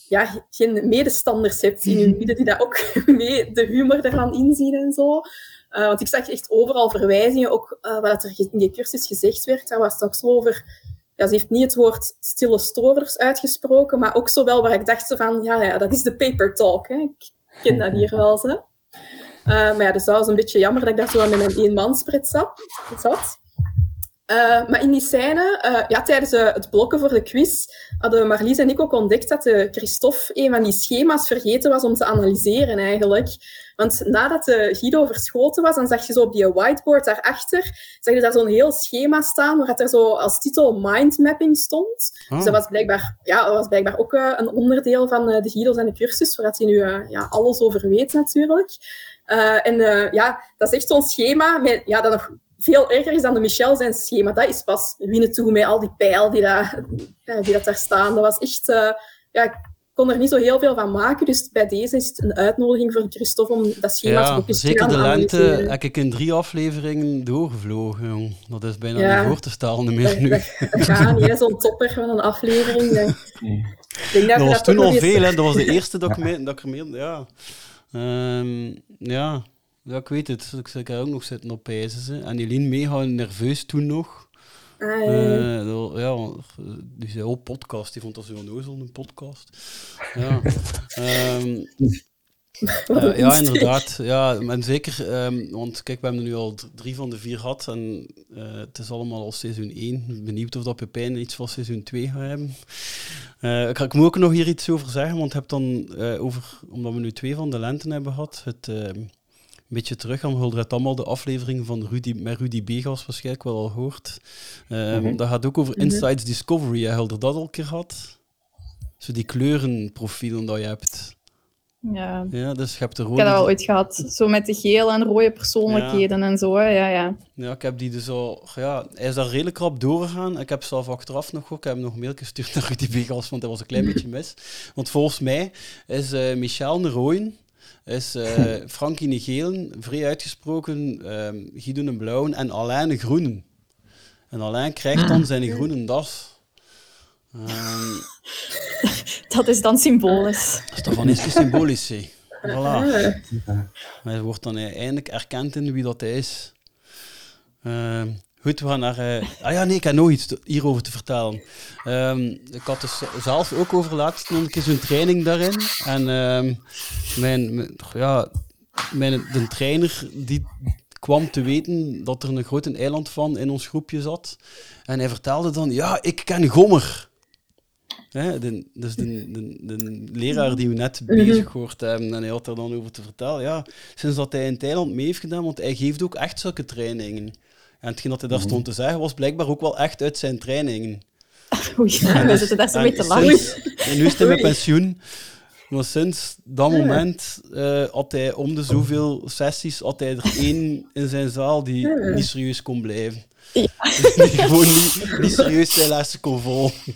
ja, geen medestanders hebt in je midden die dat ook mee de humor ervan inzien en zo. Eh, want ik zag echt overal verwijzingen, ook eh, wat er in die cursus gezegd werd. Daar was het ook zo over... Ja, ze heeft niet het woord stille strovers uitgesproken, maar ook zo wel waar ik dacht van, ja, ja dat is de paper talk. Hè. Ik ken dat hier wel. Eh, maar ja, dus dat was een beetje jammer dat ik daar zo met mijn eenmanspret zat. Eh, maar in die scène, eh, ja, tijdens het blokken voor de quiz, hadden Marlies en ik ook ontdekt dat de Christophe een van die schema's vergeten was om te analyseren eigenlijk. Want nadat de Guido verschoten was, dan zag je zo op die whiteboard daarachter, zag je daar zo'n heel schema staan, waar er zo als titel mindmapping stond. Dus dat was blijkbaar, ja, dat was blijkbaar ook eh, een onderdeel van eh, de Guido's en de cursus, waar hij nu eh, ja, alles over weet natuurlijk. En ja, dat is echt zo'n schema met, ja, dat nog veel erger is dan de Michel zijn schema. Dat is pas winnen toe met al die pijl die, daar, die dat daar staan. Dat was echt... ja, kon er niet zo heel veel van maken. Dus bij deze is het een uitnodiging voor Christophe om dat schema Ja, ook eens te zeker de lente analyseren. heb ik in drie afleveringen doorgevlogen. jong. Dat is bijna Ja. niet voor te stellen meer nu. gaat niet, zo'n topper van een aflevering. Dat, ik denk Dat was toen nog al veel, hè. Dat was de eerste dat ik, mee, dat ik. Ja. Ehm, ja. ja, ik weet het. Ik zit er ook nog zitten op pijzen. ze. En Eline mega nerveus toen nog. Ja. Eh, ja, eh, die zei, oh, podcast. Die vond dat zo onnozel, een podcast. Ja. Ehm, eh, ja, inderdaad. Ja, en zeker, ehm, want kijk, we hebben er nu al drie van de vier gehad en het is allemaal al seizoen 1. Benieuwd of dat Pepijn iets van seizoen 2 gaat hebben. Ik, ik moet ook nog hier iets over zeggen, want heb dan over, omdat we nu twee van de lenten hebben gehad, het ehm, beetje terug aan het allemaal de aflevering van Rudy, met Rudy Begas waarschijnlijk wel al gehoord. Ehm, Mhm. Dat gaat ook over Mhm. Insights Discovery. Hè, Hulder dat al een keer gehad? Zo die kleurenprofielen dat je hebt. Ja. Ja, dus je hebt de Ik rode... heb dat al ooit gehad. Zo met de geel en rode persoonlijkheden en zo. Ja, ja. Ja, ik heb die dus al... Ja, hij is daar redelijk rap doorgegaan. Ik heb zelf achteraf nog ook... Ik heb hem nog een mail gestuurd naar Rudy Begas, want hij was een klein beetje mis. Want volgens mij is eh, Michel een rooien, is eh Frankie een gelen, vrij uitgesproken, ehm Guido een blauwen en Alain een groenen. En Alain krijgt dan zijn groene das. Ehm, Dat is dan symbolisch. dat is toch van eens symbolisch, hè. Voilà. Ah. Hij wordt dan eindelijk erkend in wie dat hij is. Ehm, goed, we gaan naar... eh, Ah ja, nee, ik heb nog iets te- hierover te vertellen. Ehm, ik had dus zelf ook over laatst nog een keer zo'n training daarin. En ehm, mijn, mijn- ja, mijn, de trainer die kwam te weten dat er een grote eiland van in ons groepje zat. En hij vertelde dan, ja, ik ken Gommer. Hè, de, dus de, de, de leraar die we net bezig gehoord hebben, en hij had er dan over te vertellen. Ja, sinds dat hij in Thailand mee heeft gedaan, want hij geeft ook echt zulke trainingen. En hetgeen dat hij daar stond te zeggen, was blijkbaar ook wel echt uit zijn trainingen. Oei, En we dus- zitten daar zo mee te sinds- En nu is hij met pensioen. Maar sinds dat moment eh, had hij om de zoveel sessies had hij er één in zijn zaal die Ja. niet serieus kon blijven. Ja. die gewoon niet, niet serieus zijn lessen kon volgen.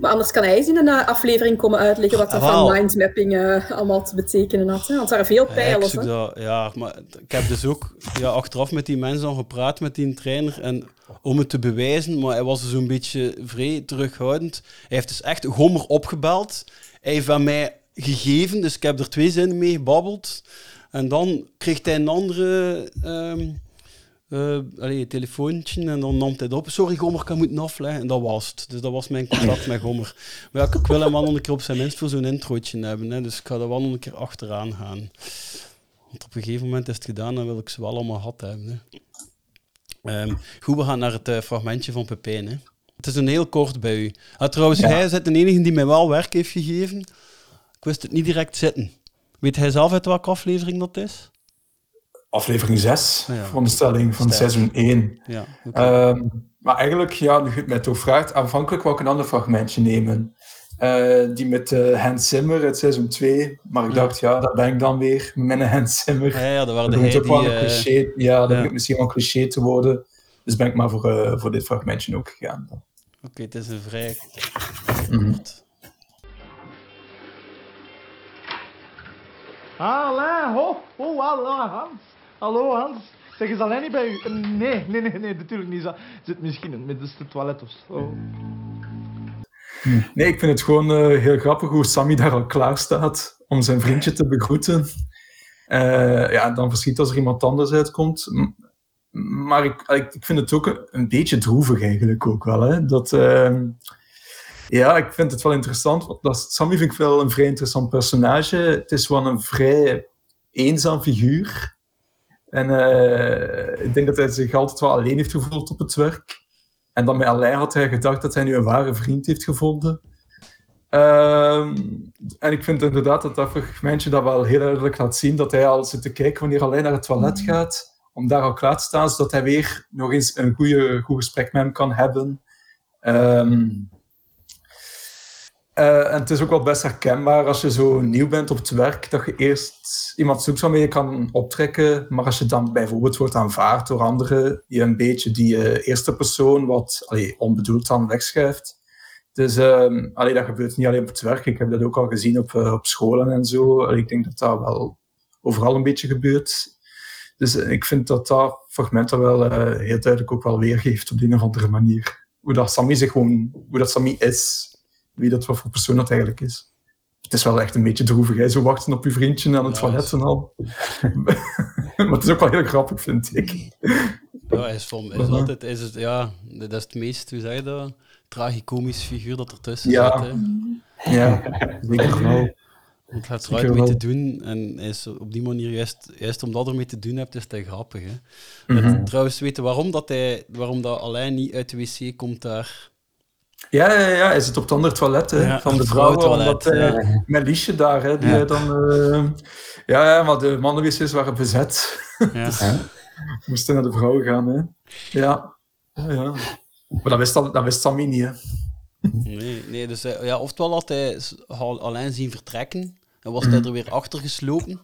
Maar anders kan hij eens in een aflevering komen uitleggen wat dat Ah, van wel. mindmapping eh, allemaal te betekenen had. Hè? Want er waren veel Ja, ik pijlen. hè. dat- ja, maar ik heb dus ook ja, achteraf met die mensen al gepraat, met die trainer, en om het te bewijzen, maar hij was dus zo'n beetje vrij terughoudend. Hij heeft dus echt Gommer opgebeld. Hij heeft aan mij gegeven, dus ik heb er twee zinnen mee gebabbeld. En dan kreeg hij een andere ehm, eh allee, telefoontje en dan nam hij het op. Sorry, Gommer, ik moeten afleggen. En dat was het. Dus dat was mijn contact met Gommer. Maar ja, ik wil hem wel een keer op zijn minst voor zo'n introotje hebben. Hè. Dus ik ga er wel een keer achteraan gaan. Want op een gegeven moment is het gedaan en wil ik ze wel allemaal gehad hebben. Hè. Ehm, goed, we gaan naar het eh, fragmentje van Pepijn. Hè. Het is een heel kort bij u. Ah, trouwens, Ja. hij is de enige die mij wel werk heeft gegeven. Ik wist het niet direct zitten. Weet hij zelf uit welke aflevering dat is? Aflevering 6 Ah, ja. van de stelling van Sterk. seizoen 1. Ja, oké. Ehm, maar eigenlijk, ja, nu je het mij toch vraagt, aanvankelijk wou ik een ander fragmentje nemen. Eh, die met eh Hans Zimmer uit seizoen 2. Maar ik Ja. dacht, ja, daar ben ik dan weer met mijn Hans Zimmer. Ja, ja, dat waren Dat de ook wel een eh, cliché. Ja, dat ja. begint misschien wel een cliché te worden. Dus ben ik maar voor, voor dit fragmentje ook gegaan. Oké, het is een vrij oh, hallo Hans. Hallo Hans. Zeg, is alleen niet bij u? Nee, nee, nee, nee, natuurlijk niet. Zit misschien in het middenste toilet of zo. Nee, ik vind het gewoon eh, heel grappig hoe Sammy daar al klaar staat om zijn vriendje te begroeten. Eh, ja, dan verschiet als er iemand anders uitkomt. Maar ik, ik, vind het ook een, beetje droevig eigenlijk ook wel. Hè? Dat, ehm, ja, ik vind het wel interessant. Dat, Sammy vind ik wel een vrij interessant personage. Het is wel een vrij eenzaam figuur. En eh, ik denk dat hij zich altijd wel alleen heeft gevoeld op het werk. En dan met Alain had hij gedacht dat hij nu een ware vriend heeft gevonden. Ehm, en ik vind inderdaad dat dat fragmentje dat wel heel duidelijk laat zien dat hij al zit te kijken wanneer Alain naar het toilet gaat, om daar al klaar te staan, zodat hij weer nog eens een goede, goed gesprek met hem kan hebben. Ehm, eh, en het is ook wel best herkenbaar als je zo nieuw bent op het werk, dat je eerst iemand zoekt waarmee je kan optrekken, maar als je dan bijvoorbeeld wordt aanvaard door anderen, je een beetje die eh, eerste persoon wat allee, onbedoeld dan wegschuift. Dus ehm allee, dat gebeurt niet alleen op het werk, ik heb dat ook al gezien op, eh, op scholen en zo. Ik denk dat dat wel overal een beetje gebeurt. Dus ik vind dat dat fragment dat wel heel duidelijk ook wel weergeeft op de een of andere manier. Hoe dat Sammy gewoon, hoe dat Sammy is, wie dat wat voor persoon dat eigenlijk is. Het is wel echt een beetje droevig, hè? zo wachten op je vriendje aan het Ja, toilet en al. maar het is ook wel heel grappig, vind ik. Ja, hij is, van, is altijd... Is het, ja, dat is het meest, hoe zeg je dat? Tragicomisch figuur dat ertussen Ja. zit. Hè. Ja, zeker wel. Want hij heeft Zeker eruit mee wel. te doen. En is op die manier, juist, juist omdat er mee te doen hebt, is hij grappig. Hè. Mhm. En trouwens, weten waarom dat, hij, waarom dat Alain niet uit de wc komt daar? Ja, ja, ja, hij zit op het andere toilet Ja, van de vrouwen. Omdat, eh. Met Liesje daar, hè, die Ja. dan... eh, ja, ja, maar de mannenwc's waren bezet. Ja. Dus we moesten naar de vrouwen gaan. Hè. Ja. ja, ja. Maar dat wist, dat wist Sammy niet, hè. Nee, nee dus hij- ja, oftewel had hij s- Al- Alain zien vertrekken en was Mhm. hij er weer achter geslopen.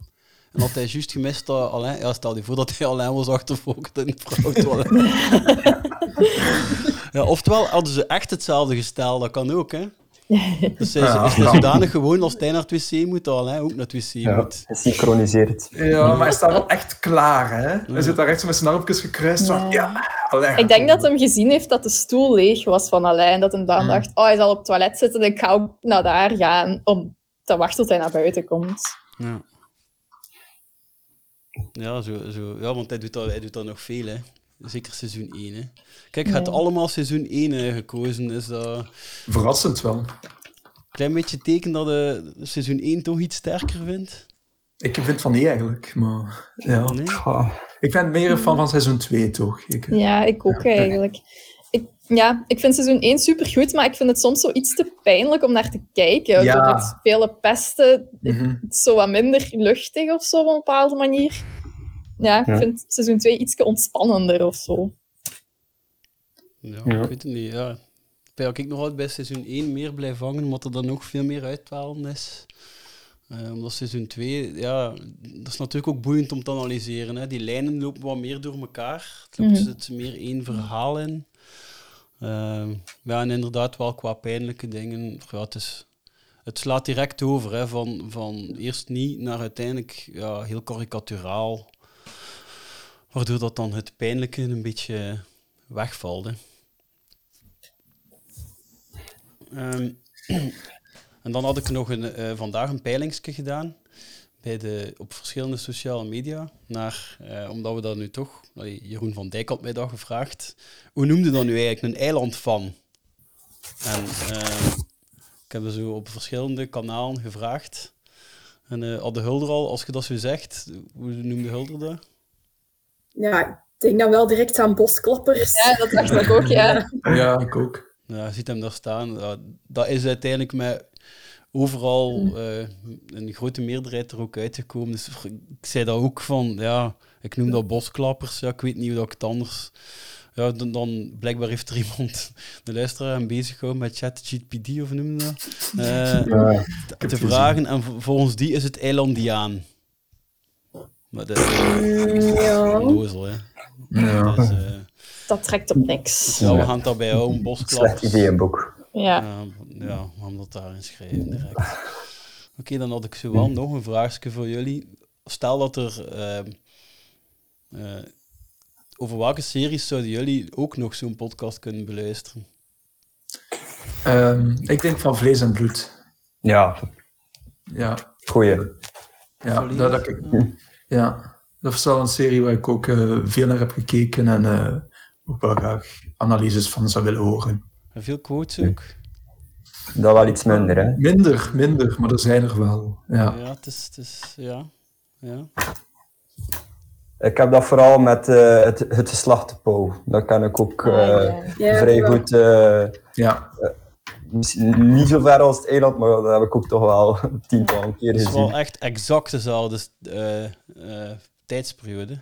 En had hij juist gemist dat Alain... Ja, stel je voor dat hij Alain was achtervolgd in het vrouwentoilet. ja, oftewel hadden ze echt hetzelfde gestel, dat kan ook, hè. Dus hij is, Ja. zodanig gewoon als hij naar het wc moet, dat Alain ook naar het wc Ja, moet. gesynchroniseerd. Ja, maar hij staat wel echt klaar, hè. Hij zit daar echt zo met zijn armpjes gekruist. van, Ja, Alain Ik denk dat hem gezien heeft dat de stoel leeg was van Alain. En dat hij dan dacht, oh, hij zal op het toilet zitten. Ik ga ook naar daar gaan om te wachten tot hij naar buiten komt. Ja. Ja, zo, zo, ja, want hij doet, dat, hij doet dat nog veel, hè. Zeker seizoen 1, hè. Kijk, je hebt Ja. allemaal seizoen 1 eh, gekozen. Is dat... Verrassend wel. klein beetje teken dat je seizoen 1 toch iets sterker vindt? Ik vind van niet eigenlijk, maar... Ja. Nee? Ik ben meer een fan van seizoen 2, toch? Ik, Ja, ik ook eigenlijk. Ik, ja, ik vind seizoen 1 supergoed, maar ik vind het soms zo iets te pijnlijk om naar te kijken. Ja. Door het vele pesten, het is zo wat minder luchtig of zo op een bepaalde manier. Ja, ik Ja. vind seizoen 2 iets ontspannender of zo. Ja, Ja. ik weet het niet, ja. Ik denk dat ik nog altijd bij seizoen 1 meer blijf hangen, omdat er dan nog veel meer uitwalen is. Eh, omdat seizoen 2, ja, dat is natuurlijk ook boeiend om te analyseren. Hè. Die lijnen lopen wat meer door elkaar. Er Mhm. zit meer één verhaal in. Eh, ja, en inderdaad wel qua pijnlijke dingen. Ja, het, is, het slaat direct over, hè, van, van eerst niet naar uiteindelijk ja, heel karikaturaal. Waardoor dat dan het pijnlijke een beetje wegvalt. Hè. Ehm, en dan had ik nog een, eh, vandaag een peilingsje gedaan bij de, op verschillende sociale media naar, eh, omdat we dat nu toch, Jeroen van Dijk had mij dat gevraagd, hoe noemde dat nu eigenlijk een eiland van? En eh, ik heb er zo op verschillende kanalen gevraagd. En eh had de Hulder al, als je dat zo zegt, hoe noemde Hulder dat? Ja, ik denk dan wel direct aan bosklappers. Ja, dat dacht ik ook, ja. Ja, ik ook. Ja, je ziet hem daar staan. Dat is uiteindelijk met overal eh, een grote meerderheid er ook uitgekomen. Dus ik zei dat ook van, ja, ik noem dat bosklappers. Ja, ik weet niet hoe dat ik het anders... Ja, dan, dan blijkbaar heeft er iemand, de luisteraar, aan bezig gehouden met ChatGPT, of noem je dat? Eh, Ja, te- vragen. En vol- volgens die is het eilandiaan. Maar dat is ja. onnozel, hè. Ja. Dat is, eh, Dat trekt op niks. ja, we gaan het daarbij houden, bosklappers. Slecht idee, een boek. Ja. Ja, ja, we gaan dat daarin schrijven direct. Oké, dan had ik zo wel nog een vraagje voor jullie. Stel dat er... ehm, eh, over welke series zouden jullie ook nog zo'n podcast kunnen beluisteren? Ehm, ik denk van vlees en bloed. Ja, Ja, goeie. ja, dat, dat ik, ja, dat is wel een serie waar ik ook eh, veel naar heb gekeken en eh, ook wel graag analyses van zou willen horen. En veel quotes ook? Dat wel iets minder, hè. Minder, minder, maar er zijn er wel. Ja. Ja, het is... Het is ja. ja. Ik heb dat vooral met eh, het, het geslacht Pauw. Dat kan ik ook eh, Ja, vrij goed. eh, Ja. misschien niet zo ver als het eiland, maar dat heb ik ook toch wel tientallen keer Het is wel gezien. echt exact dezelfde eh, eh, tijdsperiode.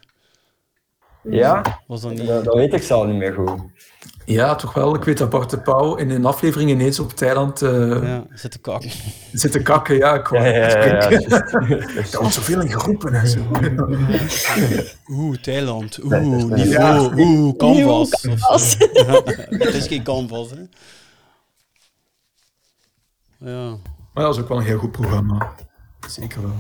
Ja? Was dat niet... Dat, dat weet ik zelf niet meer goed. ja, toch wel. Ik weet dat Bart de Pauw in een aflevering ineens op Thailand eh Ja, zit te kakken. zit te kakken. Ja, ik wou Ja, ja, ja, ja. Er wordt zoveel in geroepen en zo. Oeh, Thailand. Oeh, niveau. Oeh, of canvas. Het is geen canvas, hè? Ja. Maar dat is ook wel een heel goed programma. Zeker wel.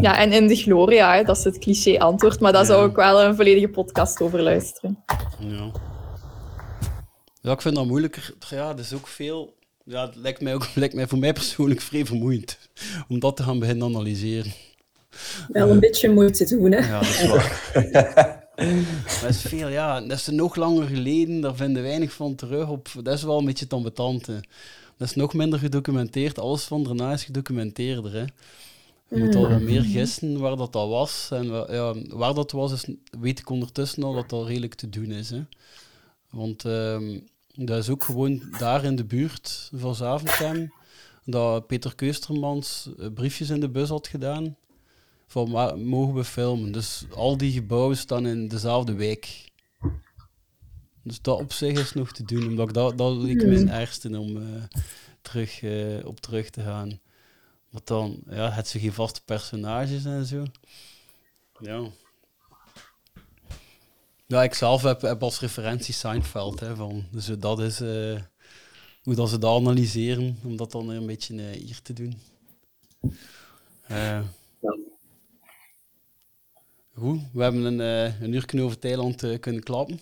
ja, en in de Gloria, hè, dat is het cliché antwoord, maar daar zou ik wel een volledige podcast over luisteren. Ja. Ja, ik vind dat moeilijker. Ja, dat is ook veel. Ja, het lijkt mij, ook, lijkt mij voor mij persoonlijk vrij vermoeiend om dat te gaan beginnen analyseren. Wel een beetje moeite doen, hè. Ja, dat is waar. dat is veel, ja. Dat is nog langer geleden, daar vinden we weinig van terug op. Dat is wel een beetje het ambetante. Dat is nog minder gedocumenteerd. Alles van daarna is gedocumenteerder, hè. Je moet al wat meer gissen waar dat al was. En wa- ja, waar dat was, is, weet ik ondertussen al dat dat redelijk te doen is. Hè. Want ehm, dat is ook gewoon daar in de buurt van Zaventem dat Peter Keustermans eh, briefjes in de bus had gedaan van waar mogen we filmen. Dus al die gebouwen staan in dezelfde wijk. Dus dat op zich is nog te doen, omdat ik dat, dat leek me het ergste om eh, terug, eh, op terug te gaan. Want dan, ja, het ze geen vaste personages en zo. Ja. Ja, ik zelf heb, heb als referentie Seinfeld. Hè, van, dus dat is eh, hoe dat ze dat analyseren, om dat dan een beetje hier te doen. Eh, Goed, we hebben een, een uur over Thailand kunnen klappen.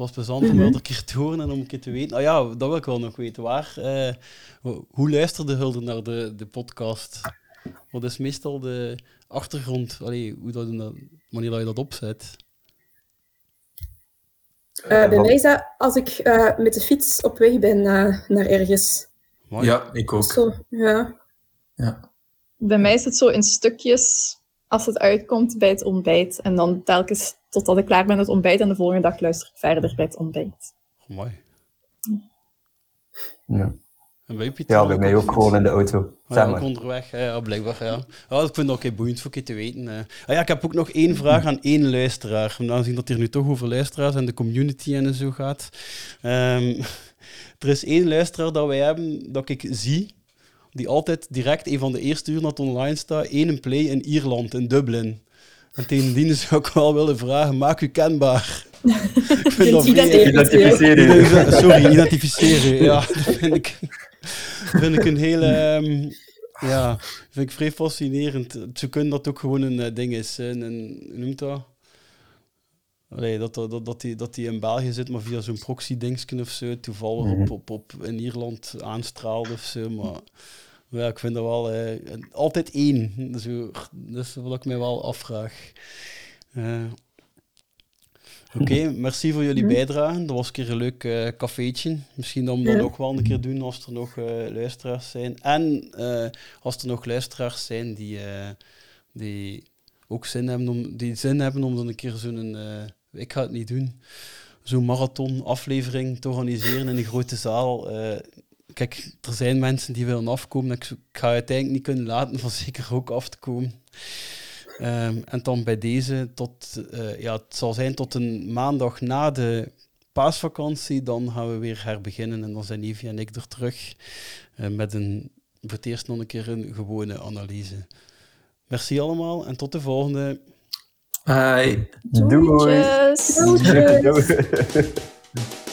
Het was plezant om wel een keer te horen en om een keer te weten. Ah ja, dat wil ik wel nog weten. Waar, eh, ho- hoe luisterde Hulde naar de, de podcast? Wat is meestal de achtergrond? Allee, hoe dat, dat, wanneer dat je dat opzet? Eh, bij mij is dat als ik eh, met de fiets op weg ben eh, naar ergens. Mooi. Ja, ik ook. Zo, ja. Ja. Bij mij is het zo in stukjes als het uitkomt bij het ontbijt. En dan telkens totdat ik klaar ben met het ontbijt en de volgende dag luister ik verder bij het ontbijt. Mooi. Ja, En bij Pieter ja bij mij ook gewoon in de auto. Zeg ja, ook maar. onderweg, ja, blijkbaar. Ja. Ja, ik vind dat ook boeiend voor je te weten. eh. Ah, ja, ik heb ook nog één vraag aan één luisteraar. Om Aangezien dat hier nu toch over luisteraars en de community en zo gaat. Ehm, er is één luisteraar dat wij hebben, dat ik zie, die altijd direct een van de eerste uren dat online staat, één play in Ierland, in Dublin. En tegen die zou ik wel willen vragen, maak u kenbaar. ik vind dat Sorry, identificeren. Ja, dat vind ik, vind ik een hele... ehm, ja, vind ik vrij fascinerend. Ze kunnen dat ook gewoon een eh, ding is. Een, een, hoe noemt dat? Allee, dat, dat, dat, die, dat die in België zit, maar via zo'n proxy-dingsken of zo, toevallig op, op, op in Ierland aanstraalde of zo. Maar Ja, ik vind dat wel eh, altijd één. Zo, dat is wat ik mij wel afvraag. Eh, Oké, merci voor jullie bijdrage. Dat was een keer een leuk eh cafeetje. Misschien dat we dat ook wel een keer doen als er nog eh, luisteraars zijn. En als er nog luisteraars zijn die, die ook zin hebben om, die zin hebben om dan een keer zo'n... ik ga het niet doen. Zo'n marathon aflevering te organiseren in een grote zaal. eh, kijk, er zijn mensen die willen afkomen. Ik, ik ga uiteindelijk niet kunnen laten van zeker ook af te komen. Ehm, en dan bij deze, tot, eh, ja, het zal zijn tot een maandag na de paasvakantie. Dan gaan we weer herbeginnen en dan zijn Evie en ik er terug eh, met een, voor het eerst nog een keer een gewone analyse. Merci allemaal en tot de volgende. Hi. Do it.